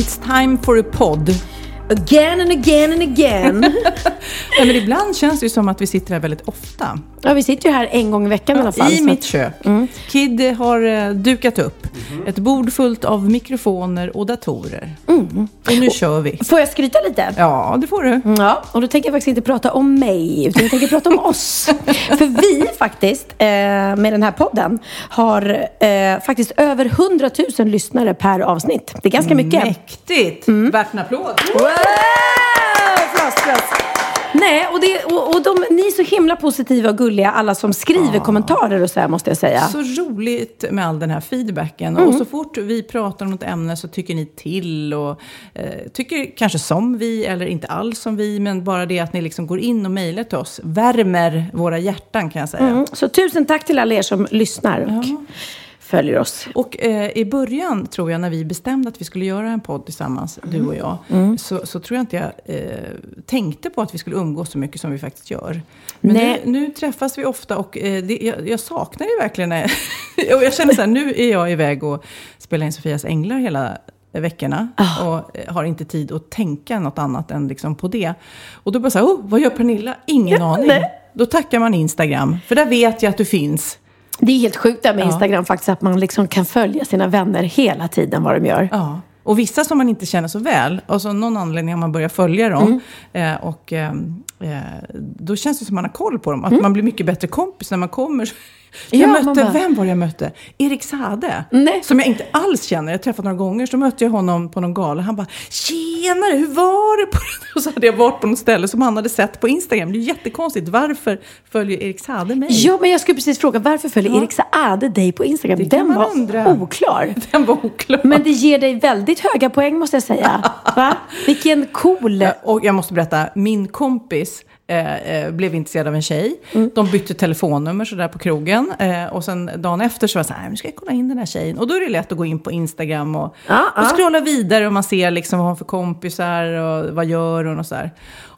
It's time for a pod. Again and again and again. Nej, men ibland känns det ju som att vi sitter här väldigt ofta. ja, vi sitter ju här en gång i veckan i alla fall. I så mitt kök. Kid har eh, dukat upp ett bord fullt av mikrofoner och datorer. Och nu kör vi. Får jag skryta lite? Ja, det får du. Ja, och då tänker jag faktiskt inte prata om mig, utan jag tänker prata om oss. För vi faktiskt, eh, med den här podden, har eh, faktiskt över 100 000 lyssnare per avsnitt. Det är ganska mycket. Mäktigt! Värt en applåd. Wow! Nej, och, det, och, och de, ni är så himla positiva och gulliga, alla som skriver kommentarer och så här, måste jag säga. Så roligt med all den här feedbacken. Och så fort vi pratar om något ämne så tycker ni till och eh, tycker kanske som vi eller inte alls som vi. Men bara det att ni liksom går in och mejlar till oss värmer våra hjärtan kan jag säga. Mm. Så tusen tack till alla er som lyssnar och följer oss. Och eh, i början tror jag när vi bestämde att vi skulle göra en podd tillsammans, du och jag, så, så tror jag inte jag eh, tänkte på att vi skulle umgås så mycket som vi faktiskt gör. Men nu, Nej. nu träffas vi ofta och eh, det, jag, jag saknar det verkligen. När jag, och jag känner så här, nu är jag iväg och spelar in Sofias Änglar hela veckorna och eh, har inte tid att tänka något annat än liksom på det. Och då bara så här, oh, vad gör Pernilla? Ingen aning. nej. Då tackar man Instagram, för där vet jag att du finns. Det är helt sjukt där med Ja. Instagram faktiskt, att man liksom kan följa sina vänner hela tiden vad de gör. Ja. Och vissa som man inte känner så väl, och så någon anledning har man börjat följa dem. Mm. Eh, och eh, eh, då känns det som att man har koll på dem. Att Mm. man blir mycket bättre kompis när man kommer. Jag Ja, mötte, bara- vem var det jag mötte? Erik Sade. Nej. Som jag inte alls känner. Jag träffat några gånger. Så mötte jag honom på någon gala. Han bara, tjenare, hur var det? Och så hade jag varit på något ställe som han hade sett på Instagram. Det är jättekonstigt. Varför följer Erik Sade mig? Ja, men jag skulle precis fråga, varför följer Ja. Erik Saade dig på Instagram? Det Den var undra. oklar. Den var oklar. Men det ger dig väldigt höga poäng måste jag säga. Va? Vilken cool... Ja, Och jag måste berätta, min kompis eh, eh, blev intresserad av en tjej. De bytte telefonnummer sådär på krogen. Eh, och sen dagen efter så var jag så här, nu ska jag kolla in den här tjejen. Och då är det lätt att gå in på Instagram och, Ja, och ja. scrolla vidare och man ser liksom vad hon har för kompisar och vad gör hon och så här.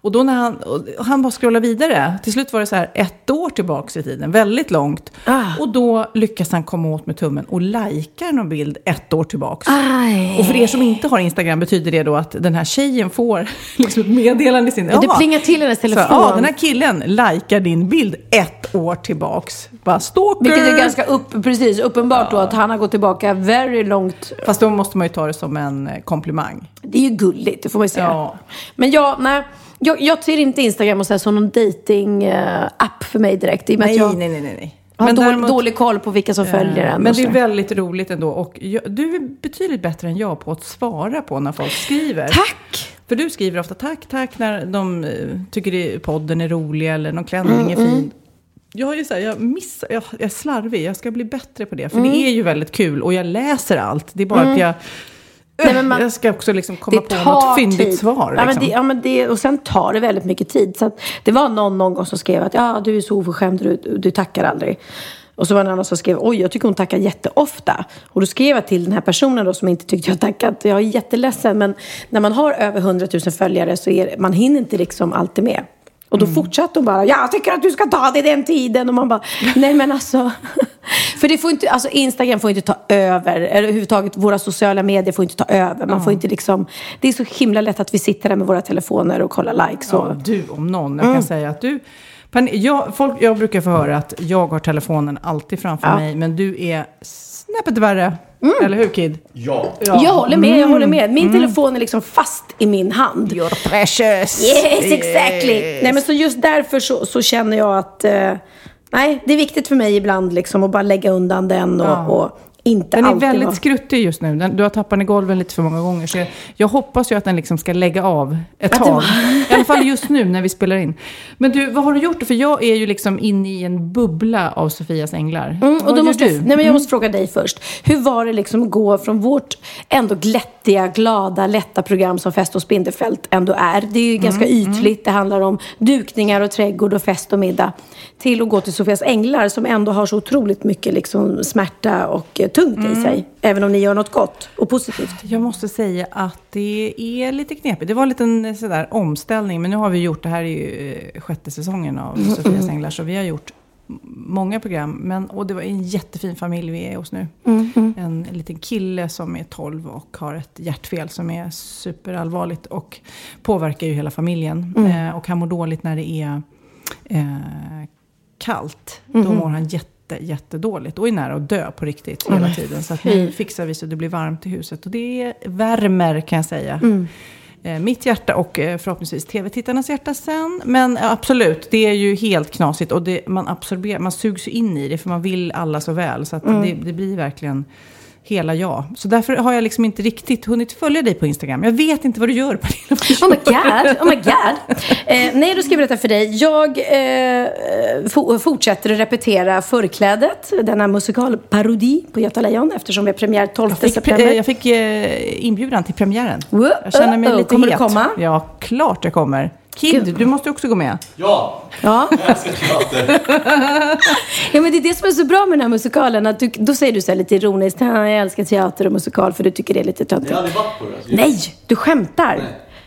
Och då när han, han bara scrollar vidare. Till slut var det så här ett år tillbaks i tiden, väldigt långt. Ah. Och då lyckas han komma åt med tummen och likar någon bild ett år tillbaks. Aj. Och för er som inte har Instagram betyder det då att den här tjejen får liksom ett meddelande i sin... Ja, det Ja. plingar till hennes Så, telefon. ja, den här killen likar din bild ett år tillbaks. Bara stalker! Vilket är ganska upp, precis, uppenbart då att han har gått tillbaka very långt. Fast då måste man ju ta det som en eh, komplimang. Det är ju gulligt, det får man ju säga. Ja. Men jag, nej, jag, jag ser inte Instagram och så här som någon dating-app för mig direkt. I och med Nej, att jag nej, nej, nej, har dålig, däremot- dålig koll på vilka som följer Eh, en. Men det är väldigt roligt ändå. Och jag, du är betydligt bättre än jag på att svara på när folk skriver. Tack! För du skriver ofta tack, tack när de eh, tycker det, podden är rolig eller någon klänning är Mm, fin. Jag, har ju så här, jag, missar, jag, jag är slarvig, jag ska bli bättre på det. För Mm. det är ju väldigt kul och jag läser allt. Det är bara att jag... Nej, men man- jag ska också liksom komma på något fyndigt tid. svar. Ja, men Liksom. det, ja, men det, och sen tar det väldigt mycket tid. Så det var någon någon gång som skrev att ja, du är så oförskämd, du, du tackar aldrig. Och så var det en annan som skrev, oj, jag tycker hon tackar jätteofta. Och då skrev jag till den här personen då som inte tyckte jag tackat. Jag är jätteledsen, men när man har över 100 000 följare så är man hinner inte liksom alltid med. Och då fortsatte hon bara, jag tycker att du ska ta det den tiden. Och man bara, nej men alltså. För det får inte, alltså Instagram får inte ta över, eller överhuvudtaget våra sociala medier får inte ta över. Man får inte liksom, det är så himla lätt att vi sitter där med våra telefoner och kollar likes. Och, Ja, du om någon. Jag kan säga att du... Jag, folk, jag brukar få höra att jag har telefonen alltid framför Ja. mig, men du är snäppet värre. Eller hur Kid? Ja. Jag håller med, jag håller med. Min telefon är liksom fast i min hand. You're precious. Yes, exactly. Nej, men så just därför så, så känner jag att eh, nej, det är viktigt för mig ibland liksom att bara lägga undan den och, Ja. och inte Den är väldigt vara- skruttig just nu. Den, du har tappat den i golven lite för många gånger. Så jag, jag hoppas ju att den liksom ska lägga av ett Att tag. var- I alla fall just nu när vi spelar in. Men du, vad har du gjort? För jag är ju liksom inne i en bubbla av Sofias änglar. Mm, vad och då gör måste du? jag, nej, men jag måste fråga dig först. Hur var det liksom att gå från vårt ändå glättiga, glada, lätta program som Fest och Spindelfält ändå är. Det är ju ganska ytligt. Det handlar om dukningar och trädgård och fest och middag. Till att gå till Sofias änglar som ändå har så otroligt mycket liksom smärta och tungt i sig. Även om ni gör något gott och positivt. Jag måste säga att det är lite knepigt. Det var en liten eh, sådär omställning. Men nu har vi gjort, det här är ju eh, sjätte säsongen av Sofias Änglar. Så vi har gjort många program. Men, och det var en jättefin familj vi är hos nu. En liten kille som är 12 och har ett hjärtfel som är superallvarligt. Och påverkar ju hela familjen. Eh, och han mår dåligt när det är eh, kallt. Då mår han jätte, jättedåligt och är nära att dö på riktigt hela tiden. Så att nu fixar vi så det blir varmt i huset. Och det värmer kan jag säga. Eh, mitt hjärta och eh, förhoppningsvis tv-tittarnas hjärta sen. Men absolut, det är ju helt knasigt. Och det, man, absorberar, man sugs ju in i det för man vill alla så väl. Så att det, det blir verkligen hela jag. Så därför har jag liksom inte riktigt hunnit följa dig på Instagram. Jag vet inte vad du gör Pernilla. Oh my god, oh my god. Eh, nej, då ska jag berätta för dig. Jag eh, fo- fortsätter att repetera Förklädet, denna musikalparodi på Göta Lejon eftersom vi har premiär 12 Jag fick, september. pre- jag fick eh, inbjudan till premiären. Jag känner mig oh. lite Kommer du het. komma? Ja, klart jag kommer. Kid, Gud. du måste också gå med. Ja, Ja. jag älskar teater. ja, men det är det som är så bra med den här musikalen. Att du, då säger du så här lite ironiskt, "Ah, jag älskar teater och musikal för du tycker det är lite Jag töntigt. har aldrig varit på det. Alltså. Nej, du skämtar.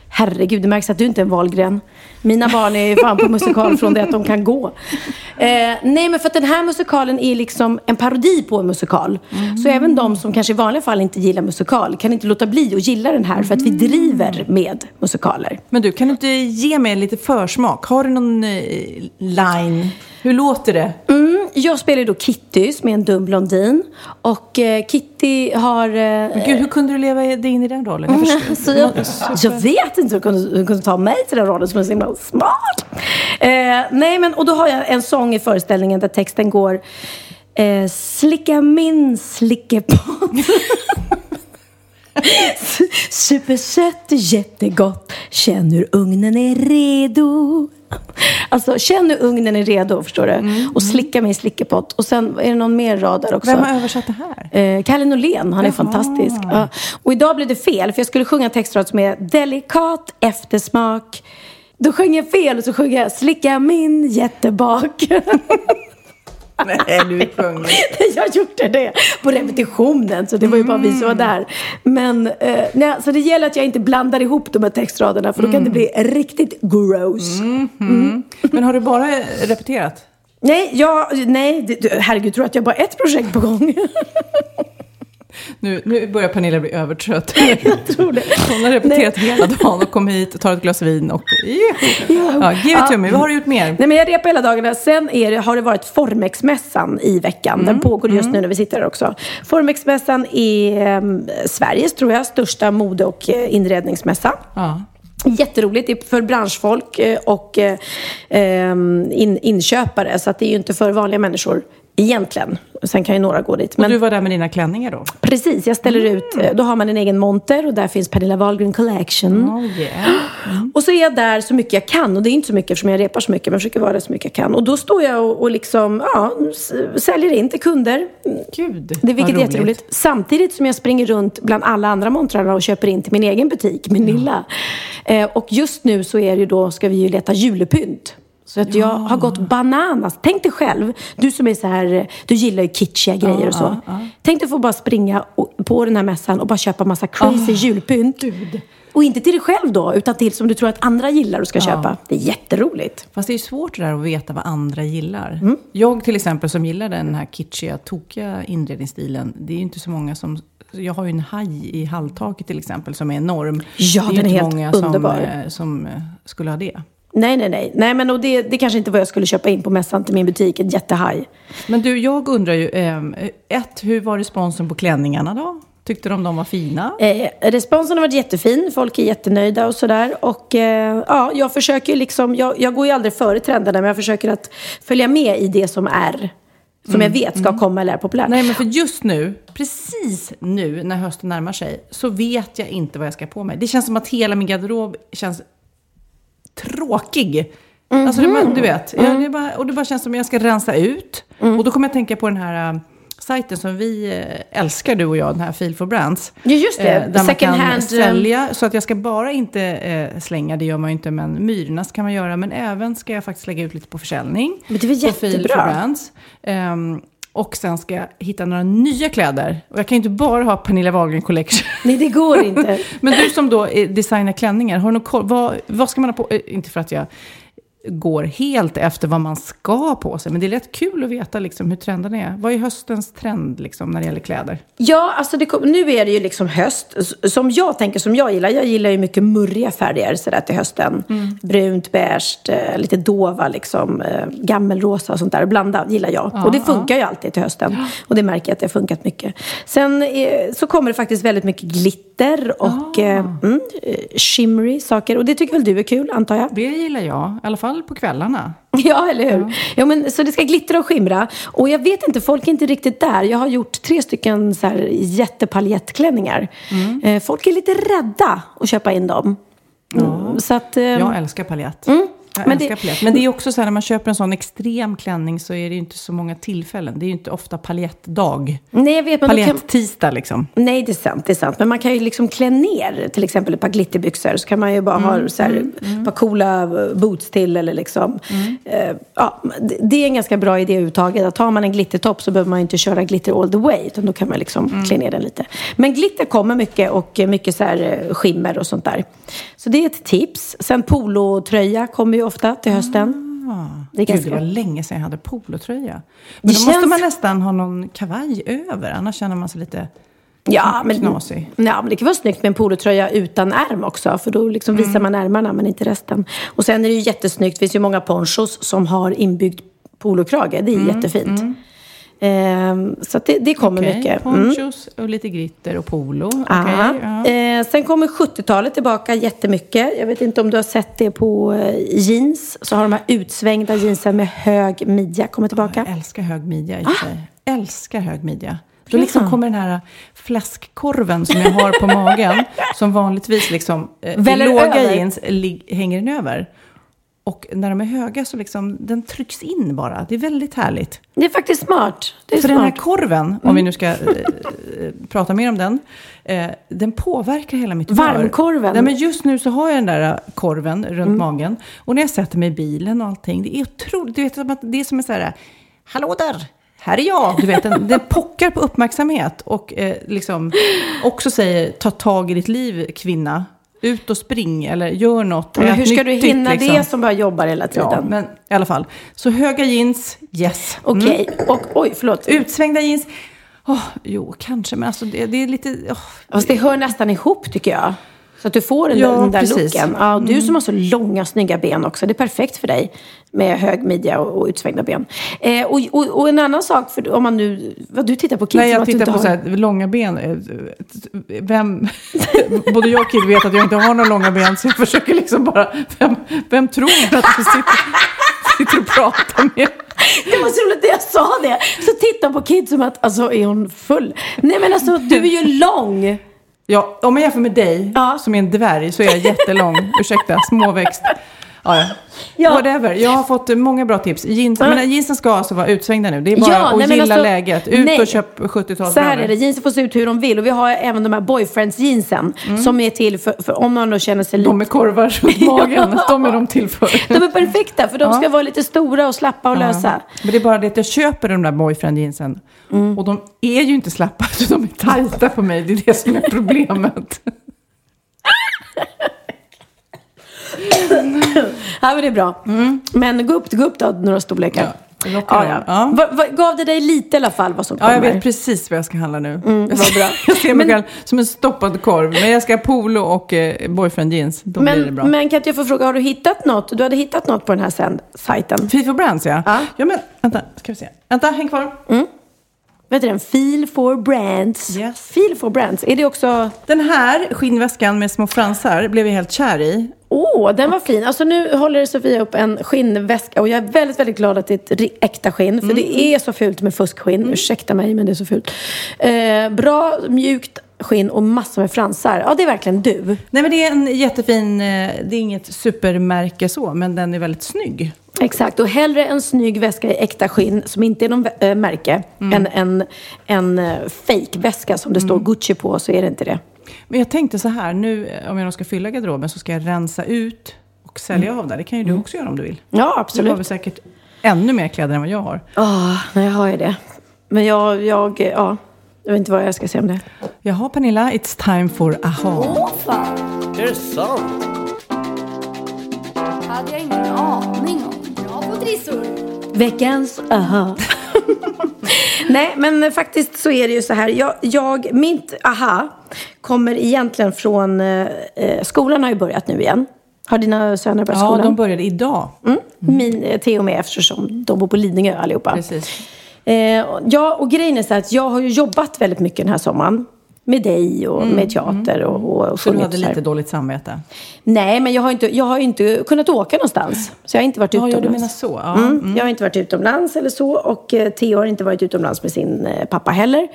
Herregud, det märks att du inte är en Wahlgren. Mina barn är fan på musikal från det att de kan gå. Eh, nej, men för att den här musikalen är liksom en parodi på en musikal. Så även de som kanske i vanliga fall inte gillar musikal kan inte låta bli att gilla den här för att vi driver med musikaler. Men du, kan du inte ge mig lite försmak? Har du någon eh, line? Hur låter det? Mm, jag spelar ju då Kitty som är en dum blondin. Och eh, Kitty har... Eh, Men Gud, hur kunde du leva dig in i den rollen? Jag förstår. Så jag, jag vet inte hur du kunde, kunde ta mig till den rollen som är så himla smart. Eh, nej, men och då har jag en sång i föreställningen där texten går eh, Slicka min slickepott. Supersött jättegott. Känn hur ugnen är redo. Alltså, känn hur ugnen är redo, förstår du? Och slicka min slickepott. Och sen är det någon mer rad där också. Vem har översatt det här? Eh, Kalle Norlén, han är fantastisk. Ja. Och idag blev det fel, för jag skulle sjunga en textrad som är delikat eftersmak. Då sjöng jag fel och så sjöng jag slicka min jättebak. Nej, du sjunger. jag gjorde det på repetitionen, så det var ju bara vi som var där. Men eh, nej, så det gäller att jag inte blandar ihop de här textraderna, för då kan det bli riktigt gross. Men har du bara repeterat? Nej, jag, nej, herregud, tror du att jag bara har ett projekt på gång? Nu, nu börjar Pernilla bli övertrött. jag tror det. Hon har repeterat hela dagen och kom hit och tar ett glas vin och... Ja, give it to me. Vad har du gjort mer? Nej, men jag repar hela dagarna. Sen det, har det varit Formex-mässan i veckan. Mm. Den pågår just nu när vi sitter här också. Formex-mässan är eh, Sveriges, tror jag, största mode och eh, inredningsmässa. Ja. Jätteroligt. Det är för branschfolk eh, och eh, ehm, in, inköpare. Så att det är ju inte för vanliga människor egentligen. Sen kan ju några gå dit. Och Men du var där med dina klänningar då? precis, jag ställer Mm. ut. Då har man en egen monter och där finns Pernilla Wahlgren Collection. Oh yeah. Och så är jag där så mycket jag kan. Och det är inte så mycket eftersom jag repar så mycket. Men jag försöker vara där så mycket jag kan. Och då står jag och, och liksom, ja, säljer in till kunder. Gud, Det, vilket är roligt. jätteroligt. Samtidigt som jag springer runt bland alla andra montrarna och köper in till min egen butik, min lilla. Eh, och just nu så är det ju då, ska vi ju leta julepynt. Så att jag har gått bananas. Tänk dig själv, du som är så här, du gillar ju kitschiga grejer och så. Tänk dig få bara springa på den här mässan och bara köpa massa crazy julpynt. Och inte till dig själv då, utan till som du tror att andra gillar och ska köpa. Det är jätteroligt. Fast det är svårt det där att veta vad andra gillar. Mm. Jag till exempel som gillar den här kitschiga, tokiga inredningsstilen. Det är ju inte så många som... Jag har ju en haj i halltaket till exempel som är enorm. Ja, det är den är helt många underbar. Som, eh, som eh, skulle ha det. Nej, nej, nej. Nej, men och det, det kanske inte var jag skulle köpa in på mässan till min butik. En jättehaj. Men du, jag undrar ju... Eh, ett, hur var responsen på klänningarna då? Tyckte de de var fina? Eh, responsen har varit jättefin. Folk är jättenöjda och sådär. Och eh, ja, jag försöker ju liksom, jag, jag går ju aldrig före trenderna, men jag försöker att följa med i det som är, som jag vet ska komma eller är populärt. Nej, men för just nu, precis nu när hösten närmar sig, så vet jag inte vad jag ska på mig. Det känns som att hela min garderob känns tråkig. Alltså, det, du vet, jag, det bara, och det bara känns som att jag ska rensa ut. Och då kommer jag tänka på den här äh, sajten som vi äh, älskar, du och jag, den här Feel for Brands. Ja, just det. Eh, där man Second kan hand, eh, sälja, så att jag ska bara inte eh, slänga, det gör man ju inte, men myrorna kan man göra. Men även ska jag faktiskt lägga ut lite på försäljning. Men det är väl på Feel jättebra. for Brands. Och sen ska jag hitta några nya kläder. Och jag kan ju inte bara ha Pernilla Wahlgren Collection. Nej, det går inte. Men du som då designar klänningar, har du någon koll? Vad, vad ska man ha på? Eh, Inte för att jag går helt efter vad man ska på sig. Men det är rätt kul att veta liksom, hur trenden är. Vad är höstens trend liksom, när det gäller kläder? Ja, alltså det nu är det ju liksom höst. Som jag tänker, som jag gillar. Jag gillar ju mycket murriga färger sådär till hösten. Brunt, beige, eh, lite dova liksom. Eh, gammelrosa och sånt där. Blandat gillar jag. och det funkar ju alltid till hösten. Och det märker jag att det har funkat mycket. Sen eh, så kommer det faktiskt väldigt mycket glitter och eh, mm, eh, shimmery saker. Och det tycker väl du är kul, antar jag? Det gillar jag, i alla fall på kvällarna. Ja, eller hur? Ja. men, så det ska glittra och skimra. Och jag vet inte, folk är inte riktigt där. Jag har gjort tre stycken så här jättepaljettklänningar. Eh, folk är lite rädda att köpa in dem. Mm, Så att, eh, Jag älskar paljett. Jag Men det- paljett. Men det är också så här, när man köper en sån extrem klänning så är det ju inte så många tillfällen. Det är ju inte ofta paljettdag. nej, jag vet, Paljettisdag liksom. nej, det är sant, det är sant. Men man kan ju liksom klä ner till exempel ett par glitterbyxor. Så kan man ju bara ha så här, ett par coola boots till eller liksom. Eh, ja, det, är en ganska bra idé överhuvudtaget. Att har man en glittertopp så behöver man ju inte köra glitter all the way. Utan då kan man liksom klä ner den lite. Men glitter kommer mycket och mycket så här eh, skimmer och sånt där. Så det är ett tips. Sen polotröja kommer ju ofta till hösten. Det är Gud, det var länge sedan jag hade polotröja. Men då känns- måste man nästan ha någon kavaj över, annars känner man sig lite Ja, men, knasig. ja, men det kan vara snyggt med en polotröja utan ärm också. För då liksom Mm. visar man ärmarna men inte resten. Och sen är det ju jättesnyggt. Det finns ju många ponchos som har inbyggd polokrage. Det är Mm, jättefint. Ehm, så det, det kommer Okej, mycket. Mm. Ponchos och lite glitter och polo. Okej, Ja. ja. Eh, sen kommer 70-talet tillbaka jättemycket. Jag vet inte om du har sett det på eh, jeans. Så har de här utsvängda jeansen med hög midja kommit tillbaka. Jag älskar hög midja i för sig. Älskar hög midja. Då liksom kommer den här fläskkorven som jag har på magen, som vanligtvis liksom, eh, låga över. jeans hänger den över. Och när de är höga så liksom, den trycks in bara. Det är väldigt härligt. Det är faktiskt smart. Det är För den här smart. korven, om vi nu ska eh, eh, prata mer om den, eh, den påverkar hela mitt humör. Varmkorven. Nej, men just nu så har jag den där eh, korven runt magen. Och när jag sätter mig i bilen och allting, det är otroligt. Du vet, det är som en så här, hallå där, här är jag. Du vet, den, den pockar på uppmärksamhet och eh, liksom också säger, ta tag i ditt liv kvinna. Ut och spring eller gör något. Men hur ska du hinna liksom. det som bara jobbar hela tiden? Ja, men i alla fall. Så höga jeans, yes. Okej, och oj, förlåt. Utsvängda jeans. Åh, jo, kanske, men alltså det, det är lite... åh. Fast det hör nästan ihop tycker jag. Så att du får den, Ja, där, den där. Mm. looken. Ja, du som har så långa, snygga ben också. Det är perfekt för dig. Med hög midja och, och utsvängda ben. Eh, och, och, och en annan sak, för om man nu... Vad du tittar på kids Nej, jag du tittar på har- så här, långa ben. Eh, Vem, både jag och Kid vet att jag inte har några långa ben, så jag försöker liksom bara... Vem, vem tror att jag sitter, sitter och pratar med? Det var så roligt när jag sa det. Så tittar på kids som att, alltså är hon full? Nej men alltså, du är ju lång. Ja, om jag jämför med dig, Ja. som är en dvärg, så är jag jättelång. Ursäkta, småväxt. Ja, ja. Ja. Whatever. Jag har fått många bra tips. Jeans, men jeansen ska alltså vara utsvängda nu. Det är bara Ja, att nej, gilla alltså- läget. Ut nej. och köp 70-talsbrallor. Så här är det, jeansen får se ut hur de vill. Och vi har även de här boyfriends jeansen. Som är till för, för om man då känner sig lite... Mm. De med korvar runt magen. De är de till för. De är perfekta, för de ska Ja. vara lite stora och slappa och lösa. Men det är bara det att jag köper de där boyfriend jeansen. Mm. Och de är ju inte slappa, de är tajta på mig. Det är det som är problemet. Ja, men det är bra. Men gå upp, gå upp då några storlekar. Mm. Ja, lockar ja, ja. Vad- vad- gav det dig lite i alla fall vad som Ja, jag kommer? vet precis vad jag ska handla nu. jag, vad bra. jag ser mig Men- själv som en stoppad korv. Men jag ska ha polo och eh, boyfriend jeans. Då blir det Men, bra. men kan inte jag få fråga, har du hittat något? Du hade hittat något på den här sen, sajten? Fifo Brands, ja. Ja. ja. men vänta, ska vi se. Vänta, häng kvar. Vet du den? Feel for brands. Yes. Feel for brands. Är det också... Den här skinnväskan med små fransar blev jag helt kär i. Åh, den var fin. Alltså nu håller Sofia upp en skinnväska och jag är väldigt, väldigt glad att det är ett äkta skinn. För det är så fult med fuskskinn. Ursäkta mig, men det är så fult. Eh, bra, mjukt skinn och massor med fransar. Ja, det är verkligen du. Nej men det är en jättefin, eh, det är inget supermärke så, men den är väldigt snygg. Exakt, och hellre en snygg väska i äkta skinn som inte är någon äh, märke än en, en äh, fake-väska som det står Gucci på så är det inte det. Men jag tänkte så här, nu eh, om jag ska fylla garderoben så ska jag rensa ut och sälja av där. Det kan ju du också göra om du vill. Ja, Du har absolut. väl säkert ännu mer kläder än vad jag har. Ja, nej, jag har ju det. Men jag, jag, ja, jag vet inte vad jag ska säga om det. Jaha Pernilla, it's time for aha. Är det sant? hade jag ingen aning trissor. Veckans aha. Nej, men faktiskt så är det ju så här. Jag, jag, mitt aha kommer egentligen från... Eh, eh, skolan har ju börjat nu igen. Har dina söner börjat Ja, skolan? de började idag. Mm. Min, eh, Theo med eftersom de bor på Lidingö allihopa. Precis. Eh, ja, och grejen är så här att jag har ju jobbat väldigt mycket den här sommaren. Med dig och med teater och, och Mm, Så du hade lite dåligt samvete? Nej, men jag har, inte, jag har inte kunnat åka någonstans. Så jag har inte varit Ja, ja, utomlands. du menar så. Ja. Mm. Jag har inte varit utomlands eller så. Och eh, Theo har inte varit utomlands med sin eh, pappa heller.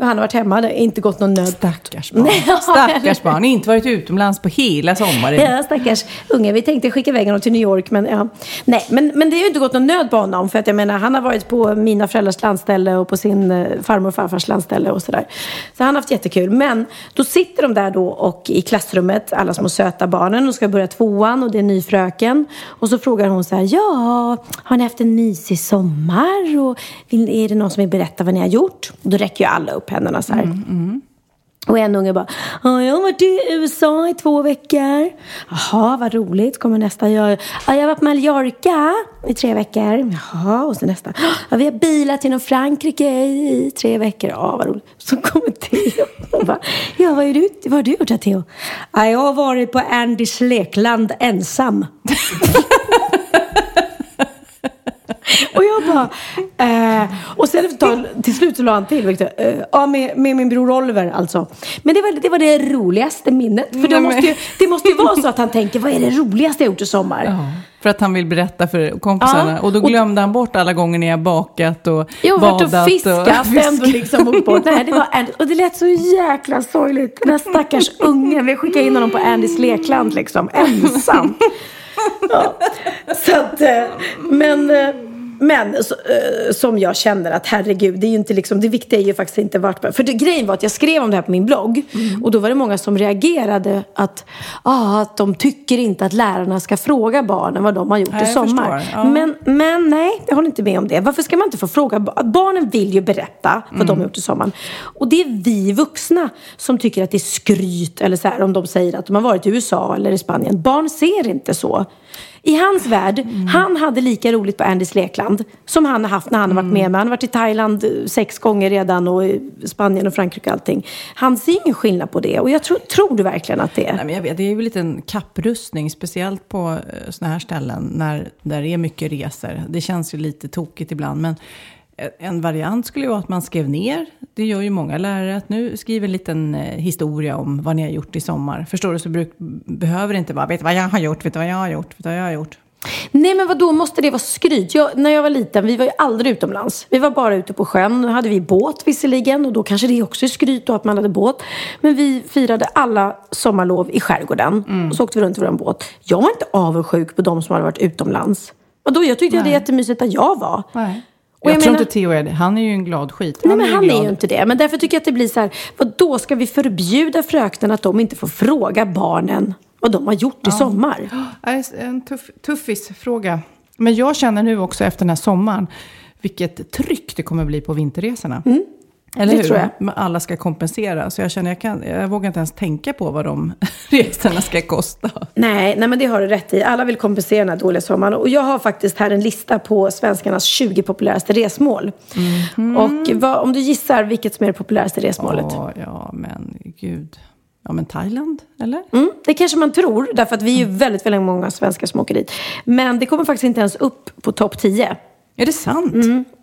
Han har varit hemma. Det har inte gått någon nöd. Stackars barn. Nej, Stackars barn. Inte varit utomlands på hela sommaren. Ja, stackars unge. Vi tänkte skicka iväg honom till New York, men ja. Nej, men, men det har ju inte gått någon nöd på honom. För att jag menar, han har varit på mina föräldrars landställe och på sin eh, farmor och farfars landställe och sådär. Så han har haft jättekul. Men då sitter de där då och i klassrummet, alla små söta barnen, och ska börja tvåan och det är ny fröken. Och så frågar hon så här, ja, har ni haft en mysig sommar? Och vill, är det någon som vill berätta vad ni har gjort? Och då räcker ju alla upp händerna så här. Och en unge bara, ja, jag har varit i USA i två veckor. Jaha, vad roligt. Kommer nästa. Jag, ja, jag har varit på Mallorca i tre veckor. Jaha, och så nästa. Ja, vi har bilat genom Frankrike i, tre veckor. Ja, vad roligt. Så kommer Theo och bara, ja, vad, är du, vad har du gjort här, Theo? Ja, jag har varit på Andys lekland ensam. Och jag bara... Eh, och sen efter tag, till slut så la han till, Victor. Eh, ja, med, med min bror Oliver alltså. Men det var det, var det roligaste minnet. För det måste, ju, det måste ju vara så att han tänker, vad är det roligaste jag gjort i sommar? Ja, för att han vill berätta för kompisarna. Ja, och då och- glömde han bort alla gånger ni har bakat och Jag har varit badat. och fiskat ändå liksom. Och, bort. Nej, det var Andy. och det lät så jäkla sorgligt. Den här stackars ungen. Vi skickade in honom på Andys lekland liksom. Ensam. Ja. Så att, eh, men, eh, men så, eh, som jag känner att herregud, det är ju inte liksom, det viktiga är ju faktiskt inte vart. För det, grejen var att jag skrev om det här på min blogg. Och då var det många som reagerade att, ah, att de tycker inte att lärarna ska fråga barnen vad de har gjort Nej, i sommar. Ja. Men, men nej, jag håller inte med om det. Varför ska man inte få fråga? Barnen vill ju berätta vad de har gjort i sommaren. Och det är vi vuxna som tycker att det är skryt. Eller så här, om de säger att de har varit i USA eller i Spanien. Barn ser inte så. I hans värld, han hade lika roligt på Andys lekland som han har haft när han har varit med mig. Han har varit i Thailand eh, sex gånger redan och i Spanien och Frankrike och allting. Han ser ingen skillnad på det. Och jag tror, tror du verkligen att det är? Nej, men jag vet, det är ju en kapprustning, speciellt på sådana här ställen när där det är mycket resor. Det känns ju lite tokigt ibland, men en variant skulle vara att man skrev ner, det gör ju många lärare, att nu skriv en liten eh, historia om vad ni har gjort i sommar. Förstår du? Så bruk, behöver det inte vara, vet du vad jag har gjort, vet du vad jag har gjort, vet du vad jag har gjort. Nej men vad då måste det vara skryt? Jag, när jag var liten, vi var ju aldrig utomlands. Vi var bara ute på sjön. Nu hade vi båt visserligen och då kanske det också är skryt då att man hade båt. Men vi firade alla sommarlov i skärgården. Och så åkte vi runt i vår båt. Jag var inte avundsjuk på de som hade varit utomlands. Och då, jag tyckte det var jättemysigt där jag var. Nej. Och Jag, jag tror menar- inte Theo är det. Han är ju en glad skit. Nej men han glad. är ju inte det. Men därför tycker jag att det blir så här, vad då ska vi förbjuda fröknarna att de inte får fråga barnen vad de har gjort i sommar? En tuff, tuffis-fråga. Men jag känner nu också efter den här sommaren vilket tryck det kommer bli på vinterresorna. Eller Mm. det hur? tror jag. Alla ska kompensera. Så jag känner jag, kan, jag vågar inte ens tänka på vad de resorna ska kosta. Nej, nej, men det har du rätt i. Alla vill kompensera den här dåliga sommaren. Och jag har faktiskt här en lista på svenskarnas 20 populäraste resmål. Och vad, om du gissar vilket som är det populäraste resmålet? Åh, ja, men gud. Ja, men Thailand, eller? Mm, det kanske man tror, därför att vi är ju väldigt, väldigt många svenskar som åker dit. Men det kommer faktiskt inte ens upp på topp 10. Är det sant?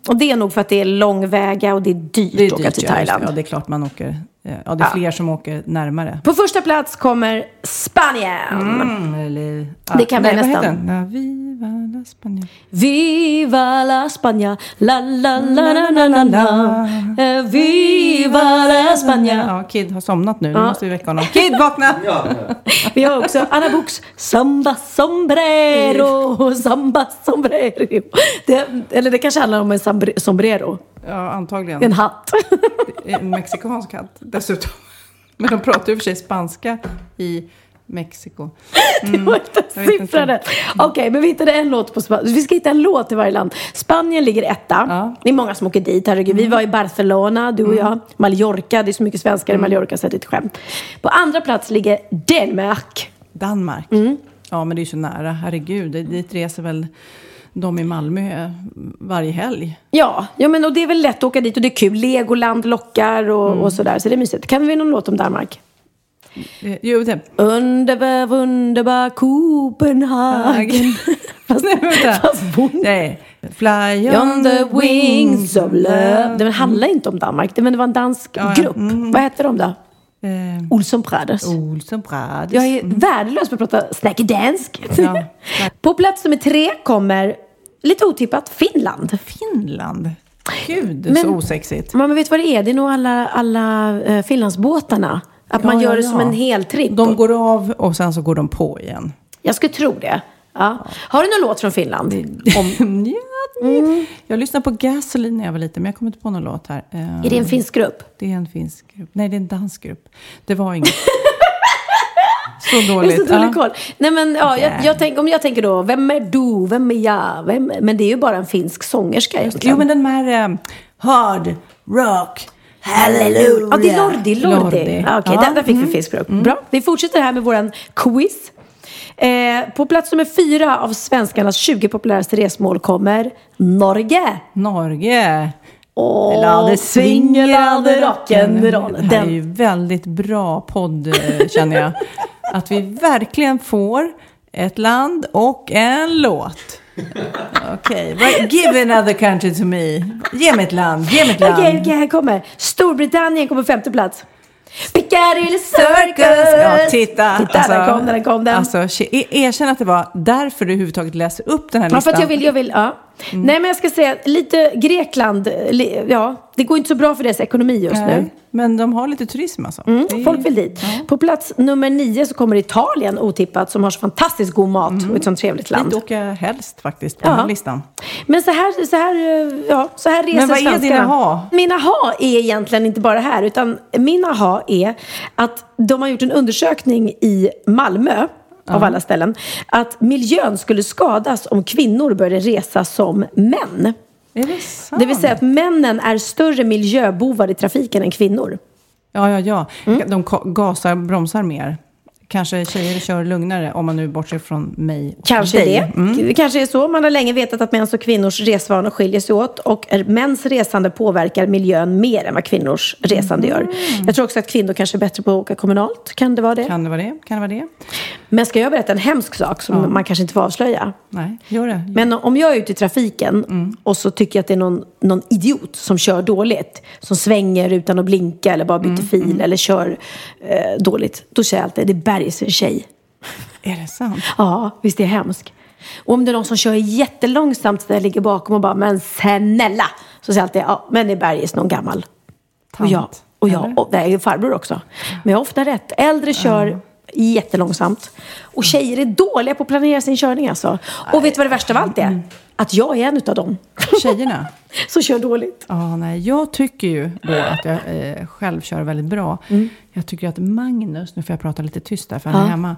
Och det är nog för att det är långväga och det är dyrt, Det är att åka till Thailand. Ja, det är klart man åker. Eh, Ja, det är fler som åker närmare. På första plats kommer Spanien. Mm, eller, Det kan nej, vad nästan. heter den? La Viva la España. Viva la España, la la la la la la la. Eh, Viva la España. Ja, Kid har somnat nu. Nu Ja. måste vi väcka honom. Kid, vakna! Vi har också Anna Boks Samba sombrero, samba sombrero. Det, eller det kanske handlar om en sombrero, Ja, antagligen. en hatt. En mexikansk hatt dessutom. Men de pratar ju för sig spanska i Mexiko. Det var inte siffrade. Okej, men vi hittade en låt på Spanien. Vi ska hitta en låt i varje land. Spanien ligger etta. Ja. Det är många som åker dit. Herregud. Vi var i Barcelona, du och jag. Mallorca, det är så mycket svenskar i Mallorca så det är ett skämt. På andra plats ligger Danmark. Danmark. Mm. Ja, men det är ju så nära. Herregud, det- dit reser väl de i Malmö varje helg. Ja, ja men och det är väl lätt att åka dit och det är kul. Legoland lockar och, och sådär. Så det är mysigt. Kan vi någon låt om Danmark? Eh, Jo, det. Underbar, wunderbar Copenhagen. fast, Nej, vänta. fast Nej. Fly On the wings of love. Det handlar inte om Danmark, det, men det var en dansk Ja, grupp. Vad hette de då? Eh, Olsson Brothers. Olsson Brothers. Jag är värdelös på att prata snackedansk. Ja. på plats nummer tre kommer, lite otippat, Finland. Finland. Gud, Men- så osexigt. Men vet vad det är? Det är nog alla, alla eh, Finlandsbåtarna. Att man Ja, gör ja, det ja. som en hel tripp. De går av och sen så går de på igen. Jag skulle tro det. Ja. Har du någon låt från Finland? Om, ja, det- Jag lyssnade på Gasoline när jag var liten, men jag kommer inte på någon låt här. Eh, är det en finsk grupp? Det är en finsk grupp. Nej, det är en dansk grupp. Det var inget. så Jag har dåligt. så dålig Ja. koll. Nej men ja, jag, jag tänk, om jag tänker då, vem är du, vem är jag? Vem, men det är ju bara en finsk sångerska egentligen. Jo, men den här eh, hard rock. Halleluja. Ja, det är Lordi. Lordi. Lordi. Okej, Ja, där, där fick mm. vi finsk grupp. Bra. Vi fortsätter här med våran quiz. Eh, på plats nummer fyra av svenskarnas 20 populäraste resmål kommer Norge. Norge. Åh, La det swingelande rock'n'roll. Det här är ju väldigt bra podd, eh, känner jag. Att vi verkligen får ett land och en låt. Okej, right. give another country to me. Ge mig ett land, ge mig ett land. Okej, okej, här kommer. Storbritannien kommer på femte plats. Piccadilly Circus! Ja, titta. Titta, där kom den, där kom den. Alltså, ke- erkänn att det var därför du överhuvudtaget läser upp den här Ja, listan. för att jag vill, jag vill, ja. Nej, men jag ska säga lite Grekland, ja, det går inte så bra för deras ekonomi just nu. Nej, Men de har lite turism alltså. Det är- Mm, folk vill dit. På plats nummer nio så kommer Italien otippat som har så fantastiskt god mat och ett sånt trevligt land. Dit åker jag helst faktiskt på den Ja. här listan. Men så här, så här, ja, så här reser Men vad är svenskarna. dina ha? Mina ha är egentligen inte bara här, utan mina ha är att de har gjort en undersökning i Malmö, av alla ställen, att miljön skulle skadas om kvinnor började resa som män. Är det sant? Det vill säga att männen är större miljöbovar i trafiken än kvinnor. Ja, ja, ja. Mm. De gasar, bromsar mer. Kanske tjejer kör lugnare om man nu bortser från mig och Kanske dig. Mm. det. Det kanske är så. Man har länge vetat att mäns och kvinnors resvanor skiljer sig åt. Och mäns resande påverkar miljön mer än vad kvinnors resande gör. Jag tror också att kvinnor kanske är bättre på att åka kommunalt. Kan det vara det? Kan det vara det? Kan det vara det? Men ska jag berätta en hemsk sak som man kanske inte får avslöja? Nej, gör det. Men om jag är ute i trafiken och så tycker jag att det är någon, någon idiot som kör dåligt. Som svänger utan att blinka eller bara byter fil eller kör eh, dåligt. Då säger jag alltid, det är bergis en tjej. Är det sant? Ja, visst är det hemskt? Och om det är någon som kör jättelångsamt där jag ligger bakom och bara, men snälla. Så säger jag alltid, ja, men det är bergis någon gammal. Och jag, och jag, och, det är ju farbror också. Men jag har ofta rätt. Äldre kör jättelångsamt. Och tjejer är dåliga på att planera sin körning alltså. Och vet du vad det värsta av allt är? Att jag är en utav dem. Tjejerna? som kör dåligt. Ja, nej, jag tycker ju då att jag eh, själv kör väldigt bra. Jag tycker att Magnus, nu får jag prata lite tyst där för han är Ja. hemma.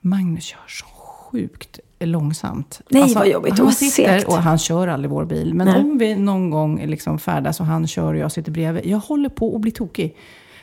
Magnus kör så sjukt långsamt. Nej, vad jobbigt. Han sitter, segt. och han kör aldrig vår bil. Men Nej. om vi någon gång liksom färdas och han kör och jag sitter bredvid. Jag håller på att bli tokig.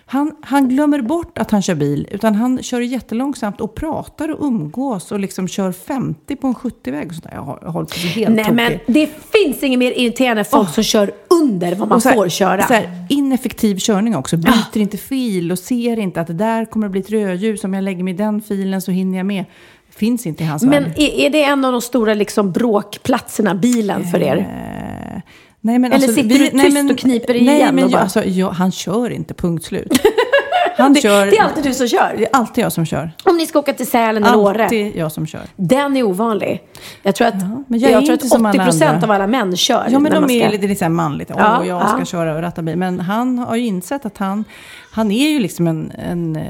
Han, han glömmer bort att han kör bil, utan han kör jättelångsamt och pratar och umgås och liksom kör 50 på en 70-väg. och sånt där. Jag har, hållit på helt Nej tokig. men det finns inget mer irriterande än folk som kör under vad man här- får köra. Så här, ineffektiv körning också. Byter inte fil och ser inte att det där kommer att bli ett rödljus. Om jag lägger mig i den filen så hinner jag med. Finns inte i hans Men värld. är, är det en av de stora liksom, bråkplatserna, bilen, för er? Nej, men Eller sitter du tyst och kniper Nej, igen men och jag, bara- alltså, jag, han kör inte, punkt slut. Han Det, kör, det är alltid du som kör. det är alltid jag som kör. Om ni ska åka till Sälen eller Åre. Alltid jag som kör. Den är ovanlig. Jag tror att, men jag jag tror att som alla 80% andra. av alla män kör. Ja, men de man är ska- lite, här manligt. Åh, Ja, jag ska ja. köra och ratta bil. Men han har ju insett att han, han är ju liksom en, en eh,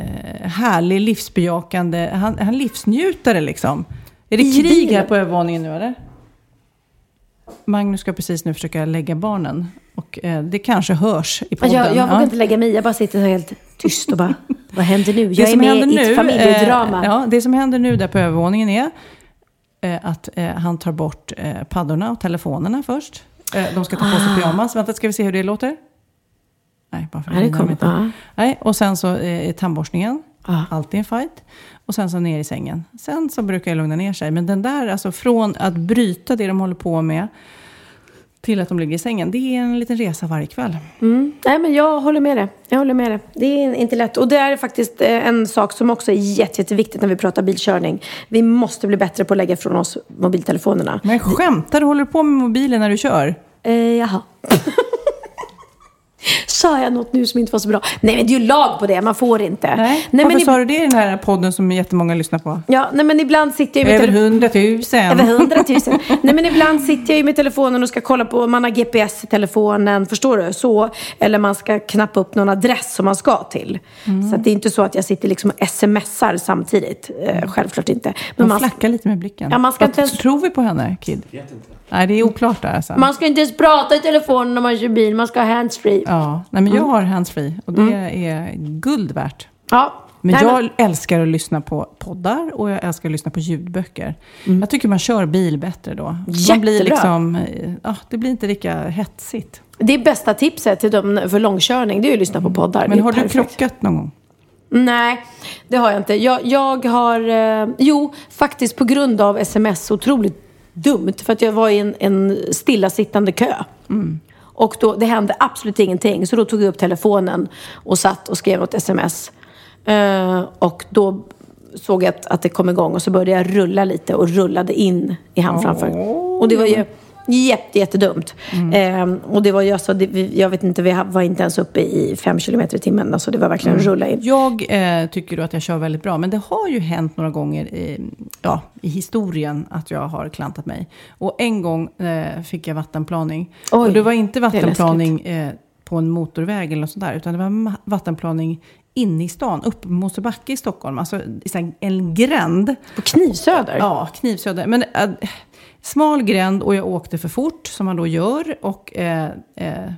härlig, livsbejakande, han, han livsnjutare liksom. Är det I krig bilen? här på övervåningen nu eller? Magnus ska precis nu försöka lägga barnen. Och eh, det kanske hörs i podden. jag, jag vågar Ja. inte lägga mig. Jag bara sitter helt tyst och bara, vad händer nu? Det Jag är som med händer i ett nu, familjedrama. Eh, ja, det som händer nu där på övervåningen är eh, att eh, han tar bort eh, paddorna och telefonerna först. Eh, de ska ta på sig pyjamas. Vänta, ska vi se hur det låter? Nej, bara för Ja, det hinner de kommer- inte. ja. Nej, och sen så eh, tandborstningen. Ja. Alltid en fight. Och sen så ner i sängen. Sen så brukar jag lugna ner sig. Men den där, alltså från att bryta det de håller på med till att de ligger i sängen. Det är en liten resa varje kväll. Mm. Nej, men jag håller med dig. Jag håller med dig. Det är inte lätt. Och det är faktiskt eh, en sak som också är jätte, jätteviktigt när vi pratar bilkörning. Vi måste bli bättre på att lägga från oss mobiltelefonerna. Men skämtar du? Håller du på med mobilen när du kör? Eh, jaha. Sa jag något nu som inte var så bra? Nej, men det är ju lag på det. Man får inte. Nej, nej Varför men, sa du det i den här podden som jättemånga lyssnar på? ja, nej, men ibland sitter jag Över hundratusen. Över hundratusen. Nej men ibland sitter jag ju med telefonen och ska kolla på, man har GPS i telefonen, förstår du? Så, eller man ska knappa upp någon adress som man ska till. Mm. Så att det är inte så att jag sitter liksom och smsar samtidigt. Eh, självklart inte. Men Man man, flackar lite med blicken. Ja, man ska Vad inte ens- tror vi på henne, Kid? Nej, det är oklart där alltså. man ska inte ens prata i telefonen när man kör bil, man ska ha handsfree. Ja, nej, men jag Mm. har handsfree och det är guld värt. Ja. Men Nej, jag älskar att lyssna på poddar och jag älskar att lyssna på ljudböcker. Jag tycker man kör bil bättre då. Man blir Mm. Jättebra. liksom, ja, det blir inte lika hetsigt. Det är bästa tipset till dem för långkörning, det är ju att lyssna på poddar. Det Men har du krockat någon gång? Nej, det har jag inte. Jag, jag har, eh, jo, faktiskt på grund av sms otroligt dumt. För att jag var i en, en stillasittande kö. Och då, det hände absolut ingenting. Så då tog jag upp telefonen och satt och skrev något sms. Eh, och då såg jag att, att det kom igång och så började jag rulla lite och rullade in i han framför. Och det var ju jätte, jättedumt. Eh, och det var ju alltså, jag vet inte, vi var inte ens uppe i fem kilometer i timmen. Alltså det var verkligen rulla in. Jag eh, tycker att jag kör väldigt bra, men det har ju hänt några gånger i, ja, i historien att jag har klantat mig. Och en gång eh, fick jag vattenplaning. Oj, och det var inte vattenplaning eh, på en motorväg eller något sånt där, utan det var vattenplaning inne i stan, uppe på Mosebacke i Stockholm. Alltså en gränd. På Knivsöder? Ja, knivsöder. Men äh, smal gränd och jag åkte för fort, som man då gör. Och eh, eh,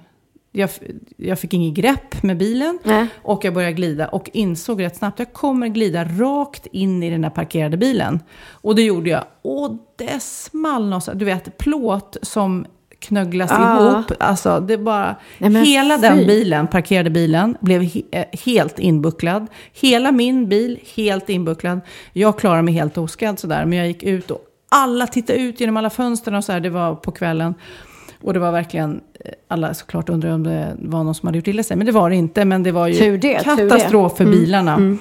jag, jag fick inget grepp med bilen. Nej. Och jag började glida och insåg rätt snabbt jag kommer glida rakt in i den där parkerade bilen. Och det gjorde jag. Och det small någonstans. Du vet, plåt som knögglas Ah. ihop. Alltså, det bara... Nej, hela fy. den bilen, parkerade bilen, blev he, eh, helt inbucklad. Hela min bil, helt inbucklad. Jag klarade mig helt oskadd sådär, men jag gick ut och alla tittade ut genom alla fönster och så här. Det var på kvällen. Och det var verkligen, eh, alla såklart undrade om det var någon som hade gjort illa sig. Men det var det inte. Men det var ju det, katastrof för bilarna.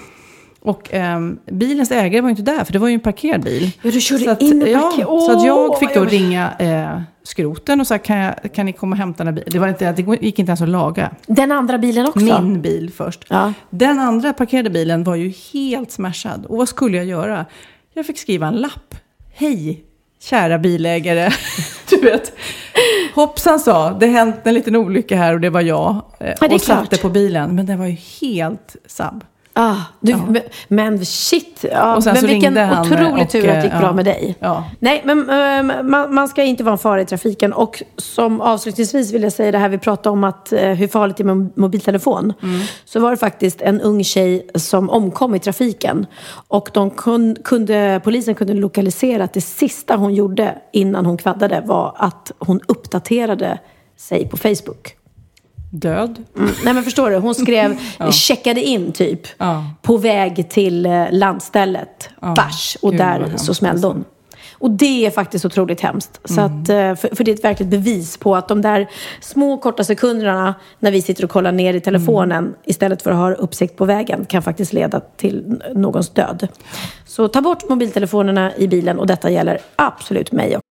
Och ehm, bilens ägare var ju inte där, för det var ju en parkerad bil. Ja, du körde så att, in i ja, parker- så att jag fick då jag- ringa eh, skroten och sa, kan, jag, kan ni komma och hämta den här bilen? Det, var inte, det gick inte ens att laga. Den andra bilen också? Min bil först. Ja. Den andra parkerade bilen var ju helt smashad. Och vad skulle jag göra? Jag fick skriva en lapp. Hej, kära bilägare, du vet. Hoppsan sa, det hänt en liten olycka här och det var jag. eh, Ja, det och satte klart. på bilen, men den var ju helt sabb. Ah, du, Ja. men- shit, ja, men vilken otrolig och, tur att det gick eh, bra ja. med dig. Ja. Nej, men eh, man, man ska inte vara en fara i trafiken. Och som avslutningsvis vill jag säga det här vi pratade om att eh, hur farligt det är med mobiltelefon. Mm. Så var det faktiskt en ung tjej som omkom i trafiken. Och de kun, kunde, polisen kunde lokalisera att det sista hon gjorde innan hon kvaddade var att hon uppdaterade sig på Facebook. Död. Mm, nej men förstår du, hon skrev, checkade in typ, Ja. på väg till eh, landstället, Ja. Bars, och Gud, där alltså. så smällde hon. Och det är faktiskt otroligt hemskt. Så Mm. att, eh, för, för det är ett verkligt bevis på att de där små korta sekunderna när vi sitter och kollar ner i telefonen Mm. istället för att ha uppsikt på vägen kan faktiskt leda till någons död. Så ta bort mobiltelefonerna i bilen och detta gäller absolut mig också.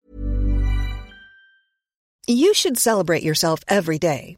You should celebrate yourself every day,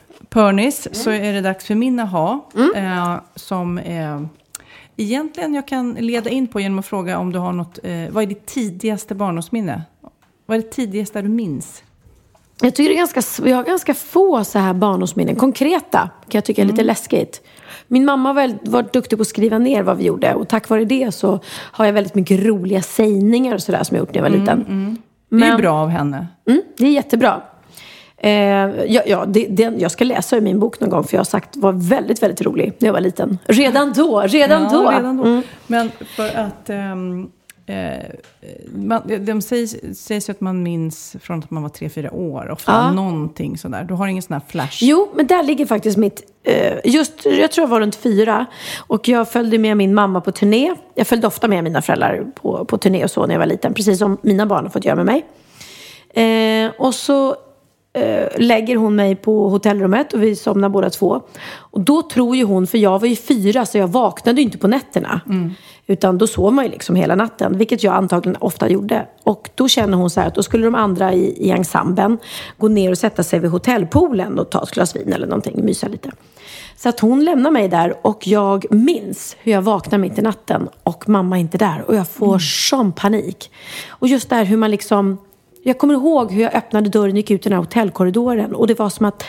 Pernis, så är det dags för min aha. Eh, som eh, egentligen jag kan leda in på genom att fråga om du har något. Eh, vad är ditt tidigaste barndomsminne? Vad är det tidigaste du minns? Jag tycker det är ganska, jag har ganska få så här barndomsminnen. Konkreta kan jag tycka är lite läskigt. Min mamma var, var duktig på att skriva ner vad vi gjorde. Och tack vare det så har jag väldigt mycket roliga sägningar och sådär som jag gjort när jag var liten. Det är Men- bra av henne. Mm, det är jättebra. Eh, ja, ja, det, det, jag ska läsa ur min bok någon gång för jag har sagt var väldigt, väldigt rolig när jag var liten. Redan då, redan Ja, då. redan då. Mm. Men för att... ehm, eh, man, de säger, sägs ju att man minns från att man var tre, fyra år. Ofta Ja. någonting sådär. Du har ingen sån här flash? Jo, men där ligger faktiskt mitt... Eh, just, jag tror jag var runt fyra. Och jag följde med min mamma på turné. Jag följde ofta med mina föräldrar på, på turné och så när jag var liten. Precis som mina barn har fått göra med mig. Eh, och så lägger hon mig på hotellrummet och vi somnar båda två. Och då tror ju hon, för jag var ju fyra så jag vaknade ju inte på nätterna. Utan då sov man ju liksom hela natten, vilket jag antagligen ofta gjorde. Och då känner hon så här att då skulle de andra i, i ensemblen gå ner och sätta sig vid hotellpoolen och ta ett glas vin eller någonting, mysa lite. Så att hon lämnar mig där och jag minns hur jag vaknar mitt i natten och mamma är inte där. Och jag får sån panik. Och just där hur man liksom... Jag kommer ihåg hur jag öppnade dörren och gick ut i den här hotellkorridoren. Och det var som att...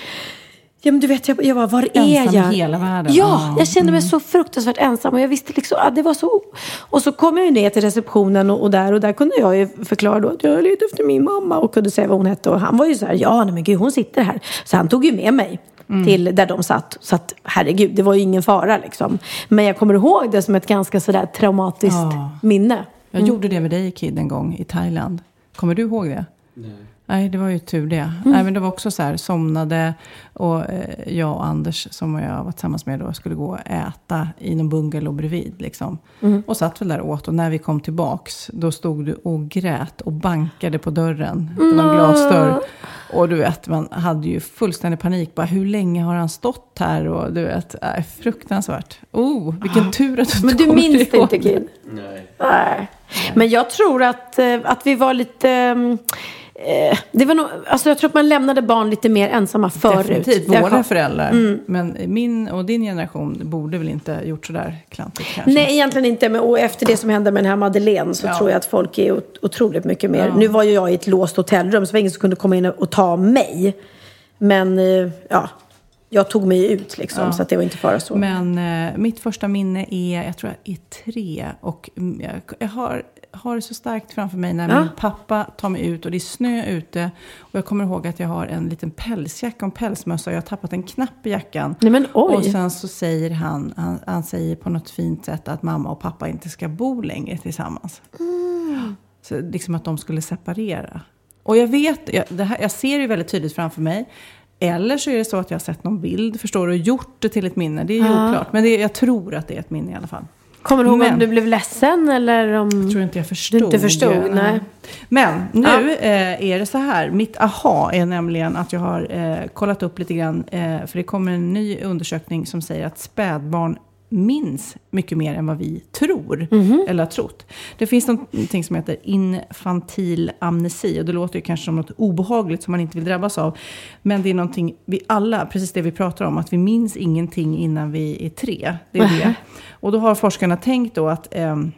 Ja men du vet, jag, jag var, var är Ensam i jag? hela världen. Ja, jag kände mig så fruktansvärt ensam. Och jag visste liksom, ah, det var så... Och så kom jag ju ner till receptionen och, och där. Och där kunde jag ju förklara då att jag letar efter min mamma. Och kunde säga vad hon hette. Och han var ju så här, ja nej men gud hon sitter här. Så han tog ju med mig. Till där de satt. Så att herregud, det var ju ingen fara liksom. Men jag kommer ihåg det som ett ganska sådär traumatiskt Ja. minne. Jag gjorde det med dig Kid en gång i Thailand. Kommer du ihåg det? Nej det var ju tur det. Nej, men det var också så här, somnade och eh, jag och Anders som jag var tillsammans med då skulle gå och äta i någon bungalow bredvid. Liksom. Och satt väl där och åt och när vi kom tillbaks då stod du och grät och bankade på dörren. Det var en glasdörr. Och du vet, man hade ju fullständig panik. Bara, hur länge har han stått här? Och du vet, äh, fruktansvärt. Oh, vilken tur att du Men du tog minns det inte. Kid? Nej. Nej. Men jag tror att, eh, att vi var lite... eh, det var nog, alltså jag tror att man lämnade barn lite mer ensamma förut. Definitivt, våra föräldrar. Mm. Men min och din generation borde väl inte gjort sådär klantigt kanske? Nej, egentligen inte. Men, och efter det som hände med den här Madeleine så Ja. tror jag att folk är ot- otroligt mycket mer. Ja. Nu var ju jag i ett låst hotellrum så det var ingen som kunde komma in och ta mig. Men eh, ja, jag tog mig ut liksom. Ja. Så att det var inte fara så. Men eh, mitt första minne är, jag tror jag är tre. Och mm, jag, jag har, har det så starkt framför mig när Ja. min pappa tar mig ut och det är snö ute. Och jag kommer ihåg att jag har en liten pälsjacka och en pälsmössa och jag har tappat en knapp i jackan. Nej men oj. Och sen så säger han, han, han säger på något fint sätt att mamma och pappa inte ska bo längre tillsammans. Så liksom att de skulle separera. Och jag vet, jag, det här, jag ser det väldigt tydligt framför mig. Eller så är det så att jag har sett någon bild, förstår du, och gjort det till ett minne. Det är ju Ja. oklart. Men det, jag tror att det är ett minne i alla fall. Kommer du ihåg Men- om du blev ledsen eller om... Jag tror inte jag förstod. Du inte förstod, nej. Men nu eh, är det så här. Mitt aha är nämligen att jag har eh, kollat upp lite grann. Eh, för det kommer en ny undersökning som säger att spädbarn minns mycket mer än vad vi tror Mhm. eller har trott. Det finns någonting som heter infantil amnesi och det låter ju kanske som något obehagligt som man inte vill drabbas av. Men det är någonting vi alla, precis det vi pratar om, att vi minns ingenting innan vi är tre. Det är det. Och då har forskarna tänkt då att ehm,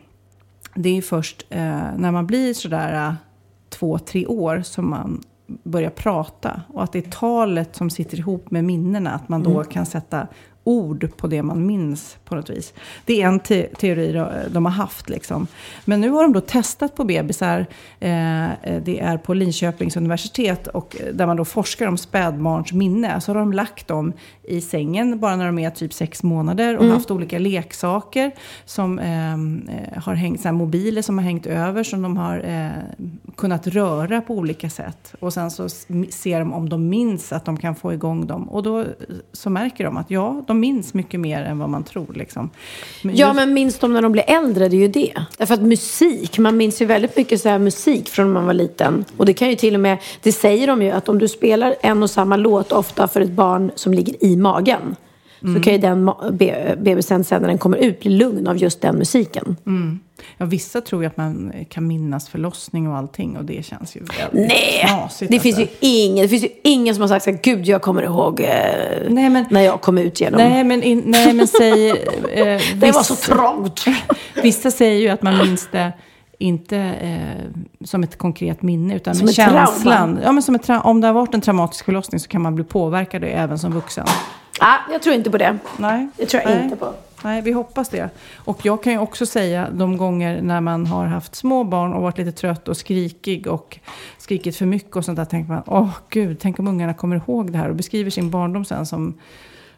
det är först eh, när man blir sådär eh, två, tre år som man börjar prata. Och att det är talet som sitter ihop med minnena. Att man då Mm. kan sätta ord på det man minns på något vis. Det är en te teori de, de har haft. Liksom. Men nu har de då testat på bebisar. Eh, det är på Linköpings universitet och där man då forskar om spädbarns minne. Så har de lagt dem i sängen bara när de är typ sex månader och Mm. haft olika leksaker som eh, har hängt, så mobiler som har hängt över som de har eh, kunnat röra på olika sätt. Och sen så ser de om de minns att de kan få igång dem. Och då eh, så märker de att ja, de minns mycket mer än vad man tror. Liksom. Men Ja, just- men minns de när de blir äldre? Det är ju det. Därför att musik, man minns ju väldigt mycket så här musik från när man var liten. Och det kan ju till och med, det säger de ju, att om du spelar en och samma låt ofta för ett barn som ligger i magen. Mm. Så kan ju den bebisen sen när den kommer ut bli lugn av just den musiken. Mm. Ja, vissa tror ju att man kan minnas förlossning och allting och det känns ju väldigt Nej, knasigt. det finns, ju alltså. ingen, det finns ju ingen som har sagt så här, gud jag kommer ihåg eh, när jag kom ut genom. Nej, men, in, nej, men säg... Eh, Det var så trångt. Vissa säger ju att man minns det inte eh, som ett konkret minne, utan Som med ett trauma. känslan. Ja, men som ett om det har varit en traumatisk förlossning så kan man bli påverkad även som vuxen. Ah, jag tror inte på det. Nej, Det tror jag nej. inte på. Nej, vi hoppas det. Och jag kan ju också säga de gånger när man har haft små barn och varit lite trött och skrikig och skrikit för mycket och sånt där, tänker man, åh gud, tänk om ungarna kommer ihåg det här och beskriver sin barndom sen som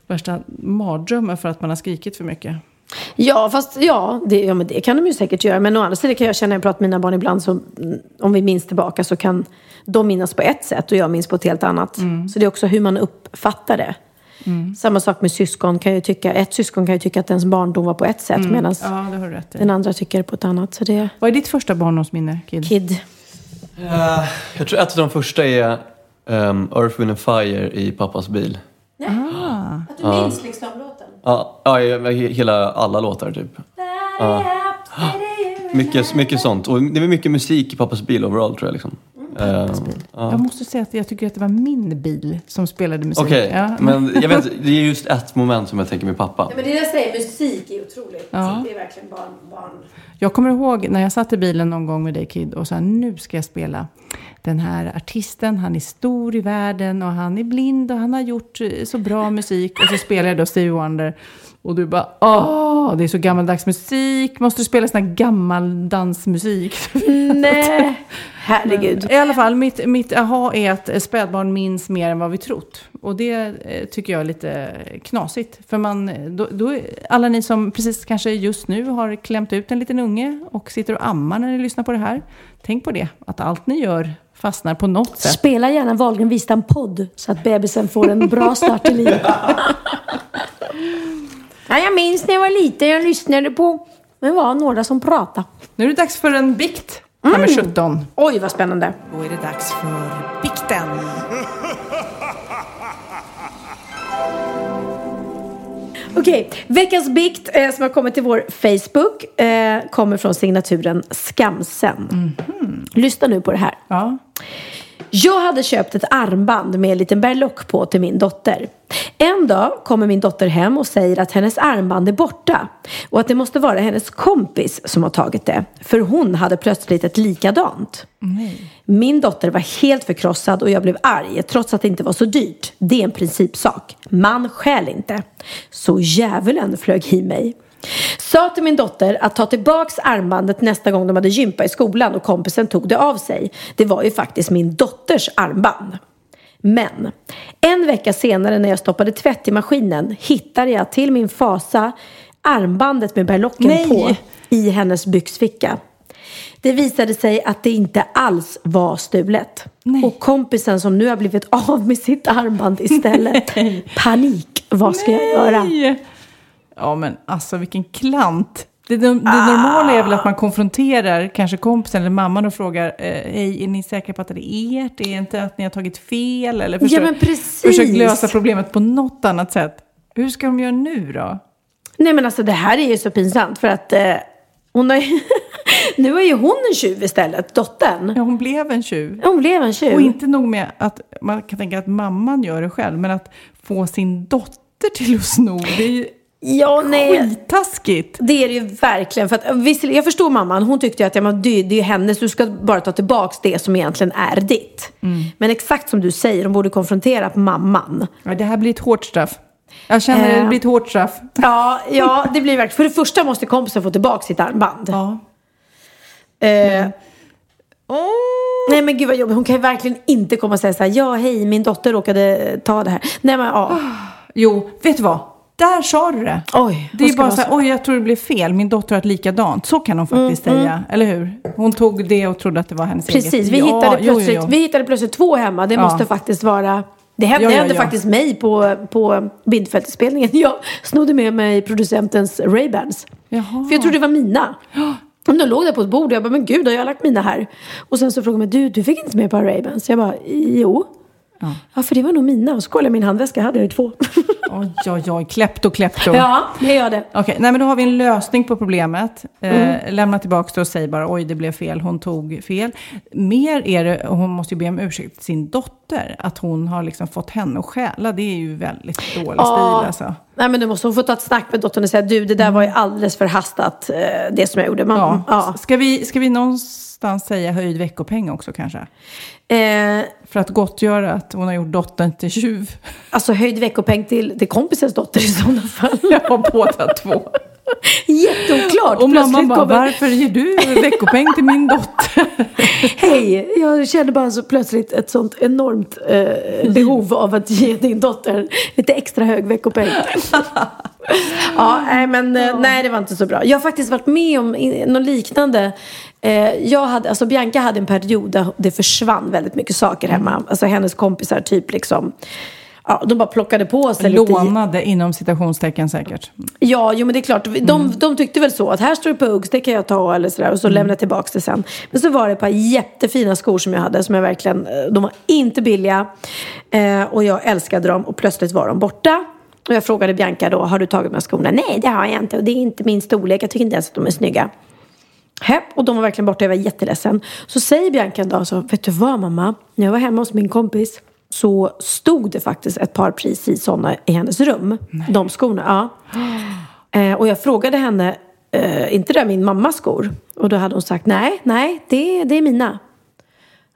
värsta mardrömmen för att man har skrikit för mycket. Ja, fast ja det, ja, men det kan de ju säkert göra. Men å andra sidan kan jag känna när jag pratar med mina barn ibland, så, mm, om vi minns tillbaka så kan de minnas på ett sätt och jag minns på ett helt annat. Så det är också hur man uppfattar det. Samma sak med syskon. Kan ju tycka, ett syskon kan ju tycka att ens barndom var på ett sätt Mm. medan Ja, den andra tycker på ett annat. Så det... Vad är ditt första barndomsminne, Kid? Kid. Eh, jag tror ett av de första är um, Earth, Wind and Fire i pappas bil. Ah. Att du minns liksom låten? Ja, ja, he- hela, alla låtar typ. Ja. Mycket, mycket sånt. Och det var mycket musik i pappas bil overall tror jag. Liksom. Eh, ja. Jag måste säga att jag tycker att det var min bil som spelade musik. Okej, Ja. men jag vet, det är just ett moment som jag tänker med pappa. men det jag säger, musik är otroligt. Ja. Det är verkligen barn. barn. Jag kommer ihåg när jag satt i bilen någon gång med dig Kid och sa nu ska jag spela den här artisten. Han är stor i världen och han är blind och han har gjort eh, så bra musik. Och så spelar jag då Stevie Wonder. Och du bara åh, det är så gammaldags musik. Måste du spela sån här gammal dansmusik? Nej, herregud. I alla fall, mitt, mitt aha är att spädbarn minns mer än vad vi trott. Och det eh, tycker jag är lite knasigt. För man, då, då, alla ni som precis kanske just nu har klämt ut en liten unge och sitter och ammar när ni lyssnar på det här. Tänk på det, att allt ni gör fastnar på något sätt. Spela gärna Wahlgren Wistam podd så att bebisen får en bra start i livet. ja, jag minns när jag var liten, jag lyssnade på, det var några som pratade. Nu är det dags för en bikt, nummer 17. Oj, vad spännande. Då är det dags för bikten. Okej, veckans bikt eh, som har kommit till vår Facebook eh, kommer från signaturen Skamsen. Lyssna nu på det här. Ja. Jag hade köpt ett armband med en liten berlock på till min dotter. En dag kommer min dotter hem och säger att hennes armband är borta och att det måste vara hennes kompis som har tagit det. För hon hade plötsligt ett likadant. Min dotter var helt förkrossad och jag blev arg trots att det inte var så dyrt. Det är en principsak. Man stjäl inte. Så djävulen flög i mig. Sa till min dotter att ta tillbaks armbandet nästa gång de hade gympa i skolan och kompisen tog det av sig. Det var ju faktiskt min dotters armband. Men en vecka senare när jag stoppade tvätt i maskinen hittade jag till min fasa armbandet med berlocken Nej. på i hennes byxficka. Det visade sig att det inte alls var stulet. Och kompisen som nu har blivit av med sitt armband istället. Panik, vad ska jag göra? Ja, men alltså vilken klant. Det, det, det normala är väl att man konfronterar kanske kompisen eller mamman och frågar eh, Hej, är ni säkra på att det är ert? Är det inte att ni har tagit fel? Eller Ja, försök, men precis. försök lösa problemet på något annat sätt. Hur ska de göra nu då? Nej men alltså det här är ju så pinsamt för att eh, hon har ju nu är ju hon en tjuv istället, dottern. Ja, hon blev en tjuv. Hon blev en tjuv. Och inte nog med att man kan tänka att mamman gör det själv, men att få sin dotter till att sno, det är ju Ja, nej. Skittaskigt. Det är det ju verkligen. För att, visst, jag förstår mamman. Hon tyckte att ja, men det, det är ju hennes. Du ska bara ta tillbaks det som egentligen är ditt. Men exakt som du säger, de borde konfrontera mamman. Ja, det här blir ett hårt straff. Jag känner Eh. det blir ett hårt straff. Ja, ja, det blir verkligen. För det första måste kompisen få tillbaka sitt armband. Ja. Eh, Nej men gud vad jobbigt. Hon kan ju verkligen inte komma och säga så här, ja hej min dotter råkade ta det här. Nej men ja. Jo, vet du vad? Där sa du det. Oj, Det är bara så här, oj jag tror det blev fel, min dotter har ett likadant. Så kan hon faktiskt Mm, säga, eller hur? Hon tog det och trodde att det var hennes Precis, eget. vi, Ja, hittade jo, jo, plötsligt, jo. vi hittade plötsligt två hemma. Det Ja. måste faktiskt vara... Det hände, Ja, ja, hände faktiskt mig på, på Bindfältspelningen. Jag snodde med mig producentens Ray-Bans. För jag trodde det var mina. Men de låg där på ett bord och jag bara, men gud har jag lagt mina här? Och sen så frågade de mig, du, du fick inte med på Ray-Bans? Jag bara, jo. Ja. för det var nog mina. Och så kollade jag min handväska, hade jag ju två. Oj, oj, oj, klepto, klepto. ja, det gör det. Okej, nej men då har vi en lösning på problemet. Mm. Eh, lämna tillbaka det och säg bara oj det blev fel, hon tog fel. Mer är det, hon måste ju be om ursäkt till sin dotter, att hon har liksom fått henne att stjäla. Det är ju väldigt dålig Ja. stil alltså. Nej men du måste hon få ta ett snack med dottern och säga, du det där var ju alldeles förhastat, eh, det som jag gjorde. Man, Ja. ja. Ska, vi, ska vi någonstans säga höjd veckopeng också kanske? Eh, För att gottgöra att hon har gjort dottern till tjuv. Alltså höjd veckopeng till, till kompisens dotter i sådana fall. Ja, båda två. Jätteoklart. Och mamma bara, kommer- varför ger du veckopeng till min dotter? Hej, jag kände bara så plötsligt ett sånt enormt eh, behov av att ge din dotter lite extra hög veckopeng. ja, nej men eh, nej det var inte så bra. Jag har faktiskt varit med om något liknande. Eh, jag hade, alltså Bianca hade en period där det försvann väldigt mycket saker hemma. Alltså hennes kompisar typ liksom. Ja, de bara plockade på sig lite. Lånade inom citationstecken säkert. Ja. Jo men det är klart. De, de tyckte väl så att här står det på Uggs, det kan jag ta eller sådär. Och så lämnade jag tillbaka det sen. Men så var det ett par jättefina skor som jag hade som jag verkligen, eh, de var inte billiga. Eh, och jag älskade dem och plötsligt var de borta. Och jag frågade Bianca då, har du tagit de här skorna? Nej, det har jag inte och det är inte min storlek. Jag tycker inte ens att de är snygga. Hepp, och de var verkligen borta, jag var jätteledsen. Så säger Bianca en dag så, vet du vad mamma? När jag var hemma hos min kompis så stod det faktiskt ett par precis sådana i hennes rum. De skorna, ja. Eh, och jag frågade henne, eh, inte det min mammas skor? Och då hade hon sagt, nej, nej, det, det är mina.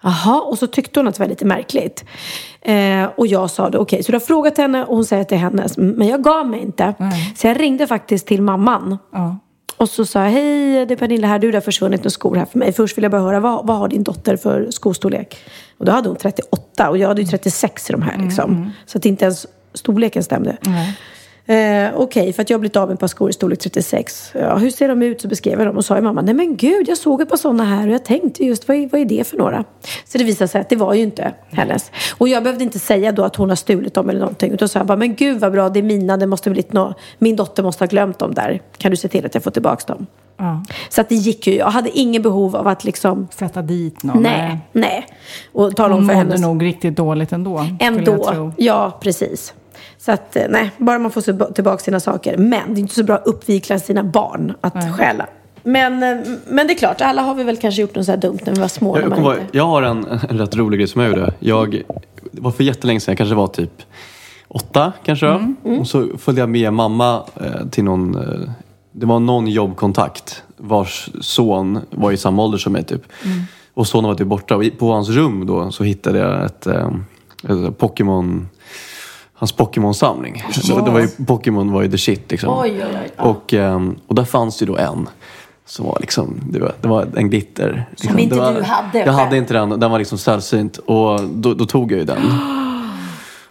Jaha, och så tyckte hon att det var lite märkligt. Eh, och jag sa det, okej, så du har frågat henne och hon säger att det är hennes. Men jag gav mig inte. Så jag ringde faktiskt till mamman. Ja. Och så sa jag, hej det är Pernilla här, du har försvunnit några skor här för mig. Först vill jag bara höra, vad, vad har din dotter för skostorlek? Och då hade hon 38 och jag hade ju 36 i de här liksom. Så att inte ens storleken stämde. Eh, Okej, för att jag har blivit av med ett par skor i storlek 36. Ja, hur ser de ut? Så beskrev jag dem och sa ju mamma, nej men gud, jag såg ett par sådana här och jag tänkte just, vad är, vad är det för några? Så det visade sig att det var ju inte hennes. Och jag behövde inte säga då att hon har stulit dem eller någonting. Utan så jag bara, men gud vad bra, det är mina, det måste blivit nå min dotter måste ha glömt dem där. Kan du se till att jag får tillbaka dem? Ja. Så att det gick ju, jag hade ingen behov av att liksom, Sätta dit någon. nej, nej. Och tala Hon om för mådde hennes... nog riktigt dåligt ändå. Ändå, ja precis. Så att eh, nej, bara man får se- tillbaka sina saker. Men det är inte så bra att uppvigla sina barn att stjäla. Men, eh, men det är klart, alla har vi väl kanske gjort något så här dumt när vi var små. Jag, jag, inte... jag har en, en rätt rolig grej som jag gjorde. Jag, det var för jättelänge sedan, jag kanske var typ åtta kanske då. Mm, Och så följde jag med mamma eh, till någon, eh, det var någon jobbkontakt vars son var i samma ålder som mig typ. Och sonen var typ borta och på hans rum då så hittade jag ett, eh, ett Pokémon Hans Pokémon-samling. Det, det var ju, Pokémon var ju the shit liksom. Oj, oj, oj. Ja. Och, ehm, och där fanns det ju då en som var liksom, det var, det var en glitter. Liksom. inte det var, du hade Jag själv. hade inte den, den var liksom sällsynt. Och då, då tog jag ju den.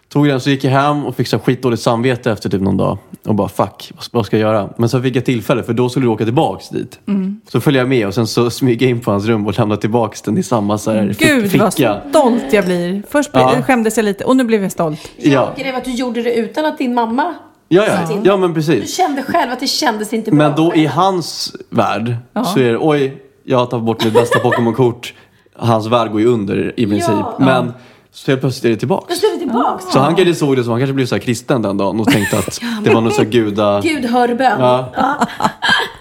Tog den så gick jag hem och fick så här skitdåligt samvete efter typ någon dag. Och bara fuck, vad, vad ska jag göra? Men så fick jag tillfälle för då skulle du åka tillbaks dit. Mm. Så följde jag med och sen så smyga in på hans rum och lämna tillbaks den i samma så här fick, Gud vad ficka. stolt jag blir. Först blev, Ja. skämdes jag lite och nu blev jag stolt. Ja. Grejen var att du gjorde det utan att din mamma Ja, ja, ja men Du precis. kände själv att det kändes inte bra. Men då i hans värld så är det oj, jag har tagit bort mitt bästa Pokémon-kort. Hans värld går ju under i princip. Ja. Men så helt plötsligt är det tillbaks. Då slår vi tillbaks. Så han kanske såg det som, han kanske blev så här kristen den dagen och tänkte att det var någon så här guda... Gud hör bön. Ja.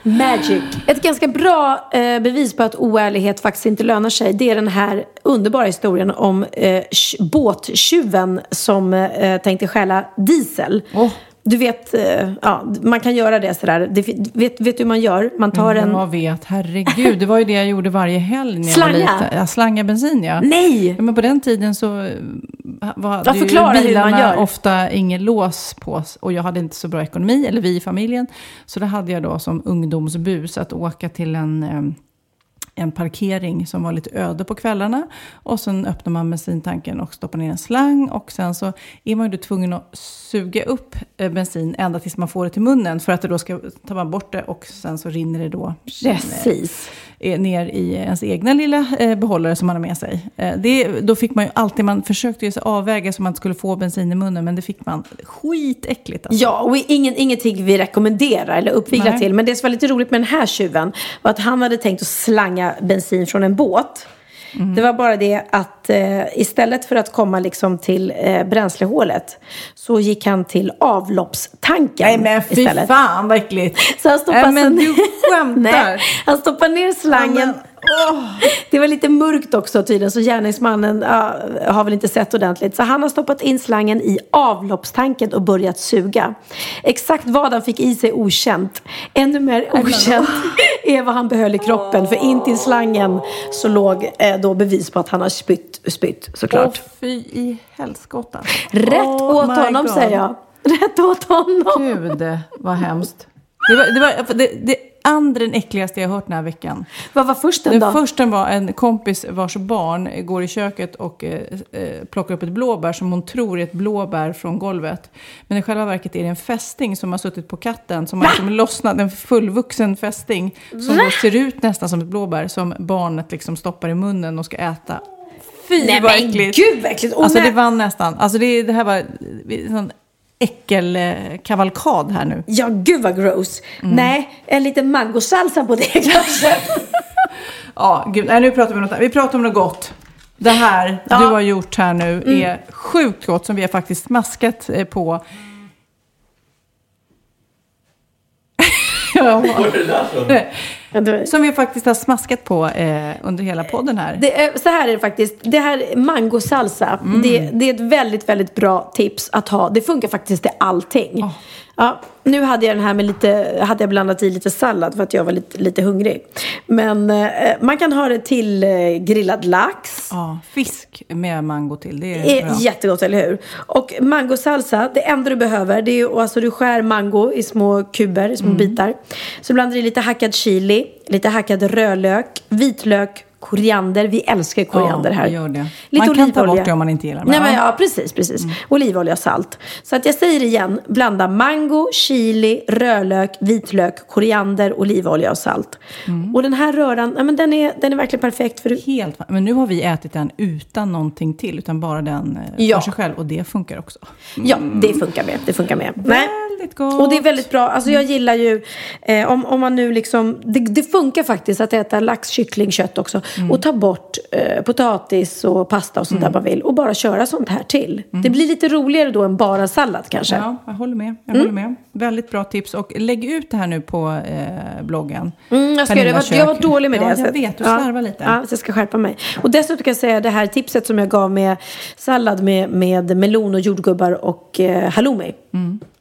Magic. Ett ganska bra eh, bevis på att oärlighet faktiskt inte lönar sig. Det är den här underbara historien om eh, tj- båttjuven som eh, tänkte stjäla diesel. Du vet, eh, ja, man kan göra det sådär. Det, vet, vet du hur man gör? Man tar en... Jag vet, herregud. Det var ju det jag gjorde varje helg när jag Slanga? var liten. Ja, slanga bensin ja. Nej! ja! Men på den tiden så eh, var, Ja, det ju bilarna ofta ingen lås på och jag hade inte så bra ekonomi, eller vi i familjen. Så det hade jag då som ungdomsbus att åka till en, eh, en parkering som var lite öde på kvällarna. Och sen öppnar man bensintanken och stoppar ner en slang. Och sen så är man ju tvungen att suga upp eh, bensin ända tills man får det till munnen. För att det då ska ta man bort det och sen så rinner det då Precis. eh, ner i ens egna lilla eh, behållare som man har med sig. Eh, det, då fick man ju alltid, man försökte ju avväga så man inte skulle få bensin i munnen, men det fick man skitäckligt. Alltså. Ja, och ingen, ingenting vi rekommenderar eller uppviglar till. Men det som var lite roligt med den här tjuven var att han hade tänkt att slanga bensin från en båt. Mm. Det var bara det att eh, istället för att komma liksom till eh, bränslehålet så gick han till avloppstanken Nej men fy istället. fan vad äckligt. Så han stoppade Nej, men du skämtar. Nej, han stoppade ner slangen. Det var lite mörkt också tydligen så gärningsmannen ja, har väl inte sett ordentligt. Så han har stoppat in slangen i avloppstanken och börjat suga. Exakt vad han fick i sig okänt. Ännu mer okänt är vad han behöll i kroppen. För in till slangen så låg eh, då bevis på att han har spytt, spytt såklart. Åh, fy i helskotta. Rätt Oh åt honom God. säger jag. Rätt åt honom. Gud, vad hemskt. Det, var, det, var, det, det andra den äckligaste jag hört den här veckan. Vad var försten Den då? första var en kompis vars barn går i köket och eh, eh, plockar upp ett blåbär som hon tror är ett blåbär från golvet. Men i själva verket är det en fästing som har suttit på katten som har liksom lossnat, en fullvuxen fästing som Va? då ser ut nästan som ett blåbär som barnet liksom stoppar i munnen och ska äta. Fy Nej, vad men äckligt! gud, vad äckligt. Och Alltså det vann nästan. Alltså det, det här var en sån äckelkavalkad här nu. Ja, gud vad gross. Mm. Nej, en liten mangosalsa på det kanske. Ja, gud. Nej, nu pratar vi om något annat. Vi pratar om något gott. Det här Ja. du har gjort här nu Mm. är sjukt gott som vi har faktiskt smaskat eh, på. ja. Som vi faktiskt har smaskat på eh, under hela podden här. Är, så här är det faktiskt. Det här är mangosalsa. Mm. Det, det är ett väldigt, väldigt bra tips att ha. Det funkar faktiskt till allting. Ja, nu hade jag den här med lite, hade jag blandat i lite sallad för att jag var lite, lite hungrig. Men eh, man kan ha det till eh, grillad lax. Ja, fisk med mango till. Det är är bra. jättegott, eller hur? Och mangosalsa, det enda du behöver, det är alltså du skär mango i små kuber, i små Mm. bitar. Så blandar du i lite hackad chili, lite hackad rödlök, vitlök, koriander. Vi älskar koriander Ja, här. det. Lite Man kan ta bort det om man inte gillar det. Nej, men Ja. ja, precis, precis. Olivolja och salt. Så att jag säger igen, blanda mango, chili, rödlök, vitlök, koriander, olivolja och salt. Och den här röran, ja, men den, är, den är verkligen perfekt för Helt, men nu har vi ätit den utan någonting till, utan bara den eh, Ja. för sig själv. Och det funkar också. Ja, det funkar med. Det funkar med. Nej. Väldigt gott. Och det är väldigt bra. Alltså jag gillar ju, eh, om, om man nu liksom, det, det funkar faktiskt att äta lax, kyckling, kött också. Mm. Och ta bort eh, potatis och pasta och sånt där man vill. Och bara köra sånt här till. Det blir lite roligare då än bara sallad kanske. Ja, jag håller med. Jag Mm. håller med. Väldigt bra tips. Och lägg ut det här nu på eh, bloggen. Mm, jag, ska göra det. jag, var, dålig med ja, det. så jag vet. Du ja, slarvar lite. Ja, så jag ska skärpa mig. Och dessutom kan jag säga det här tipset som jag gav med sallad med, med melon och jordgubbar och eh, halloumi.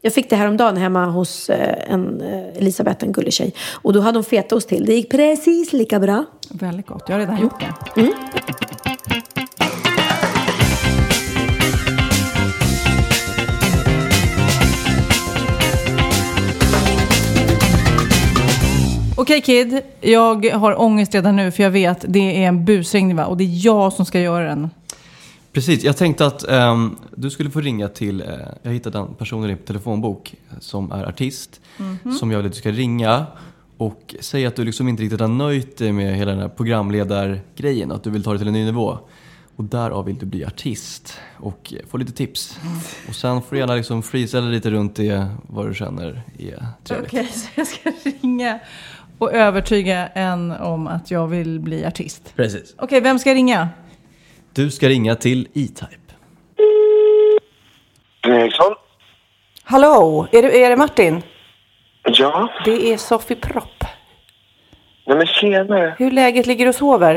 Jag fick det här om dagen hemma hos eh, en eh, Elisabeth, en gullig tjej. Och då hade hon fetaost till. Det gick precis lika bra. Väldigt gott. Jag har redan gjort det. Mm. Okej Kid, jag har ångest redan nu för jag vet det är en busringning va? Och det är jag som ska göra den. Precis, jag tänkte att ehm, du skulle få ringa till, eh, jag hittade en person i din telefonbok som är artist. Mhm. Som jag vill att du ska ringa och säga att du liksom inte riktigt har nöjt dig med hela den här programledargrejen. Att du vill ta det till en ny nivå. Och därav vill du bli artist och få lite tips. Och sen får du gärna liksom freestyla lite runt det, vad du känner är trevligt. Okej, så jag ska ringa och övertyga en om att jag vill bli artist. Precis. Okej, vem ska jag ringa? Du ska ringa till E-Type. Eriksson? Hallå, är det, är det Martin? Ja? Det är Sofie Propp. Nej men tjena. Hur läget ligger och sover?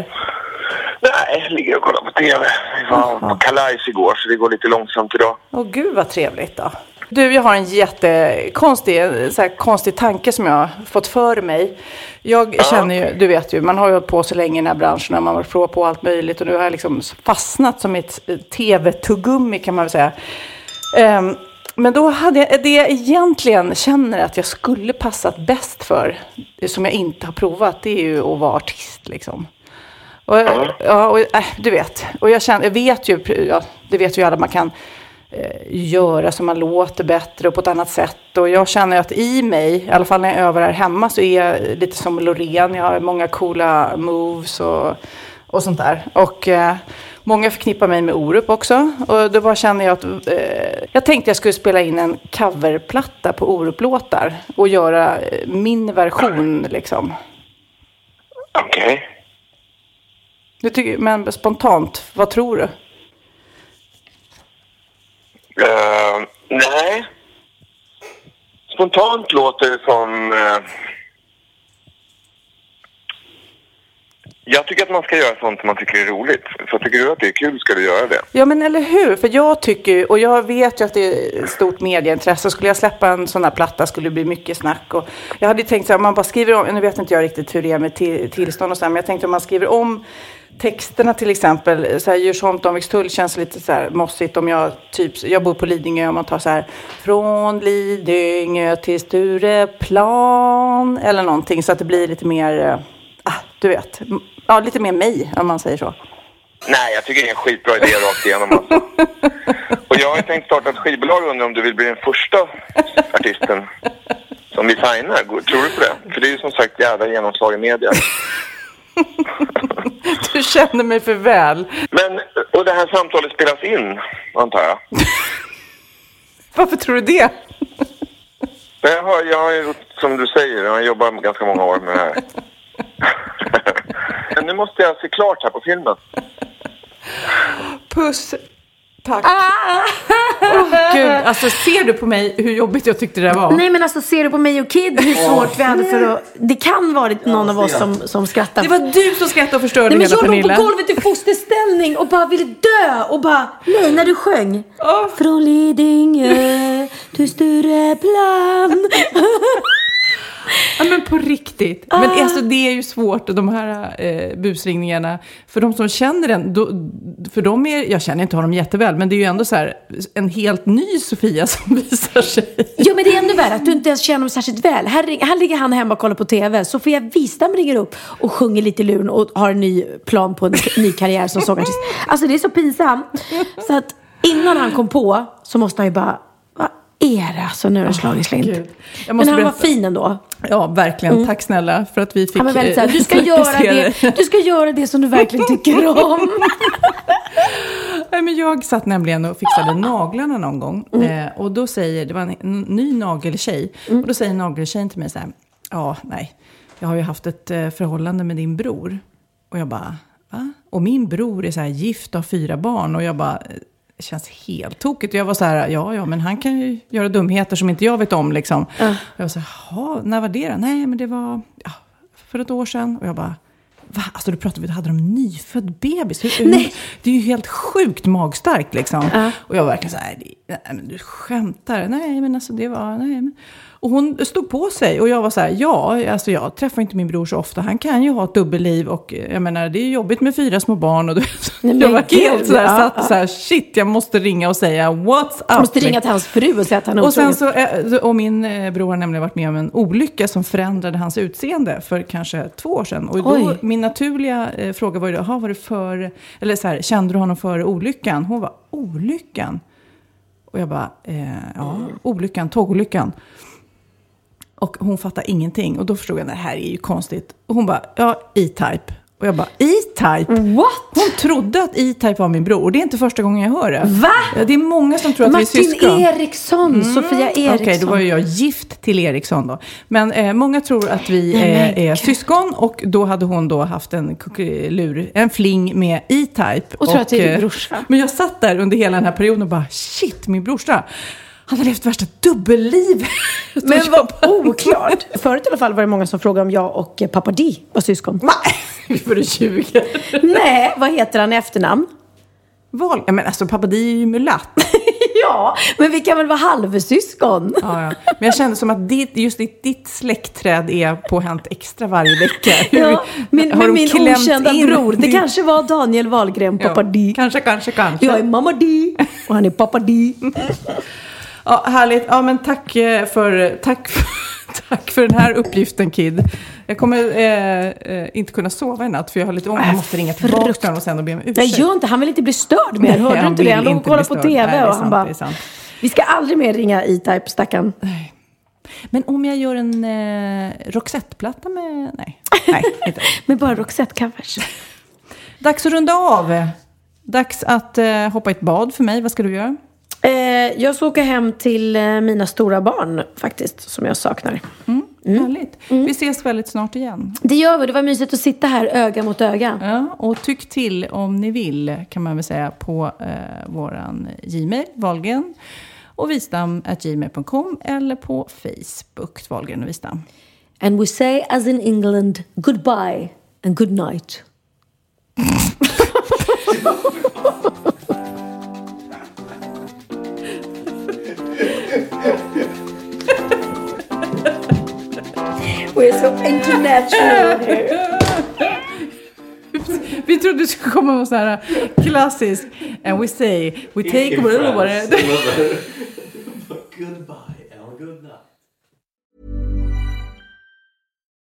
Nej, jag ligger och kollar på TV. Vi var på Kalais igår så det går lite långsamt idag. Åh gud vad trevligt då. Du, jag har en jättekonstig så här, konstig tanke som jag har fått för mig. Jag känner ju, du vet ju, man har ju hållit på så länge i den här branschen och man har provat på allt möjligt och nu har jag liksom fastnat som ett eh, tv-tuggummi kan man väl säga. Ehm, men då hade jag, det jag egentligen känner att jag skulle passat bäst för, som jag inte har provat, det är ju att vara artist liksom. Och, ja, och, äh, du vet. Och jag, känner, jag vet ju, ja, det vet ju alla, man kan göra så man låter bättre och på ett annat sätt. Och jag känner att i mig, i alla fall när jag övar här hemma, så är jag lite som Loreen. Jag har många coola moves och, och sånt där. Och eh, många förknippar mig med Orup också. Och då bara känner jag att eh, jag tänkte jag skulle spela in en coverplatta på Orup-låtar och göra eh, min version liksom. Okej. Tycker, men spontant, vad tror du? Uh, nej. Spontant låter det som... Uh, jag tycker att man ska göra sånt som man tycker är roligt. Så tycker du att det är kul ska du göra det. Ja men eller hur, för jag tycker och jag vet ju att det är stort medieintresse. Skulle jag släppa en sån här platta skulle det bli mycket snack. Och jag hade tänkt så här, man bara skriver om, nu vet inte jag riktigt hur det är med tillstånd och så här, men jag tänkte om man skriver om texterna till exempel, så här Djursholm, Danvikstull känns lite så här mossigt om jag typ, jag bor på Lidingö om man tar så här från Lidingö till Stureplan eller någonting så att det blir lite mer, eh, ah, du vet, ja lite mer mig om man säger så. Nej, jag tycker det är en skitbra idé rakt igenom. Alltså. Och jag har ju tänkt starta ett skivbolag och undrar om du vill bli den första artisten som vi signar. Tror du på det? För det är ju som sagt jävla genomslag i media. Du känner mig för väl. Men, och det här samtalet spelas in, antar jag? Varför tror du det? Jag har, jag har som du säger, jag har jobbat ganska många år med det här. Men nu måste jag se klart här på filmen. Puss. Tack. Åh, Gud, alltså ser du på mig hur jobbigt jag tyckte det där var? Nej men alltså ser du på mig och Kid hur svårt vi hade för att... Det kan varit någon av oss som, som skrattade. Det var du som skrattade och förstörde Nej, men hela jag låg Pernilla. på golvet i fosterställning och bara ville dö och bara nej när du sjöng. Från Lidingö till Stureplan. Ja, men på riktigt. Men alltså, det är ju svårt, de här eh, busringningarna. För de som känner den, då, för de är, jag känner inte honom jätteväl, men det är ju ändå så här, en helt ny Sofia som visar sig. Ja men det är ännu värre att du inte ens känner honom särskilt väl. Här, här ligger han hemma och kollar på TV. Sofia Wistam ringer upp och sjunger lite i luren och har en ny plan på en ny karriär som sångartist. Alltså det är så pinsamt. Så att innan han kom på så måste han ju bara, är det alltså nu har det slagit slint. Men han var berätta. fin ändå. Ja, verkligen. Mm. Tack snälla för att vi fick Han var väldigt så här, eh, du ska, göra det, du ska göra det som du verkligen tycker om. Nej, men jag satt nämligen och fixade naglarna någon gång. Mm. Eh, och då säger, det var en, ny nageltjej. Mm. Och då säger nageltjejen till mig så här, ja, nej, jag har ju haft ett eh, förhållande med din bror. Och jag bara, va? Och min bror är så här gift och har fyra barn. Och jag bara, det känns helt tokigt. Jag var så här, ja, ja, men han kan ju göra dumheter som inte jag vet om liksom. Och jag var så här, jaha, när var det då? Nej, men det var ja, för ett år sedan. Och jag bara, Va? Alltså du pratade vi hade de nyfödd bebis. Hur, Nej. det är ju helt sjukt magstarkt liksom. Och jag var verkligen så här, nej men du skämtar. Nej men alltså det var, nej men. Och hon stod på sig och jag var så här, ja, alltså jag träffar inte min bror så ofta. Han kan ju ha ett dubbelliv och eh, jag menar det är jobbigt med fyra små barn. Och du, men jag var gud, helt så här, ja, satt ja. så här, shit jag måste ringa och säga what's up. Jag måste ringa till hans fru och säga att han är Och, sen otrogen. så, eh, och min eh, bror har nämligen varit med om en olycka som förändrade hans utseende för kanske två år sedan. Och då, Oj. min naturliga eh, fråga var ju "Jaha, var det för, eller så här, kände du honom före olyckan? Hon var olyckan? Och jag bara, eh, ja, olyckan, tågolyckan. Och hon fattade ingenting. Och då förstod jag, det här är ju konstigt. Och hon bara, ja, E-Type. Och jag bara, E-Type? What? Hon trodde att E-Type var min bror. Och det är inte första gången jag hör det. Va? Ja, det är många som tror att vi är Martin syskon. Eriksson, Sofia Eriksson. Mm. Okej, då var ju jag gift till Eriksson då. Men eh, många tror att vi eh, är syskon och då hade hon då haft en kuckelur, en fling med E-Type. Och tror att det är din eh, brorsa. Men jag satt där under hela den här perioden och bara shit, min brorsa. Han har levt värsta dubbelliv. Men vad oklart. Förut i alla fall var det många som frågade om jag och eh, pappa Di var syskon. Nej, för du ljuger. Nej, vad heter han i efternamn? Val, ja, men alltså pappa Di är ju mulatt. Ja, men vi kan väl vara halvsyskon? Ja, ja. Men jag kände som att ditt, just ditt, ditt släktträd är på Hänt Extra varje vecka. Ja, min, har min okända in bror. Det kanske var Daniel Wahlgren, pappa Di. Kanske, kanske, kanske. Jag är mamma Di och han är pappa Di. Ja, härligt. Ja, men tack eh, för, tack, för, tack för den här uppgiften, Kid. Jag kommer eh, eh, inte kunna sova i natt för jag har lite ångest. Jag måste ringa tillbaka till honom och sen och be om ursäkt. Nej, gör inte. Han vill inte bli störd mer. Nej, Hörde du inte det? Han låg och kollade på. TV Nej, och han bara, vi ska aldrig mer ringa E-Type, stackarn. Men om jag gör en eh, Roxette-platta med... Nej, nej inte. Med bara Roxette-covers. Dags att runda av. Dags att eh, hoppa i ett bad för mig. Vad ska du göra? Eh, jag ska åka hem till eh, mina stora barn faktiskt, som jag saknar. Härligt. Vi ses väldigt snart igen. Det gör vi. Det var mysigt att sitta här öga mot öga. Ja, och tyck till om ni vill, kan man väl säga, på eh, våran Gmail, Wahlgren och visdam.gmail.com eller på Facebook, Wahlgren och Visdam. And we say as in England, goodbye and good night. We're so international here. Vi trodde det skulle komma något så här klassiskt. And we say, we take a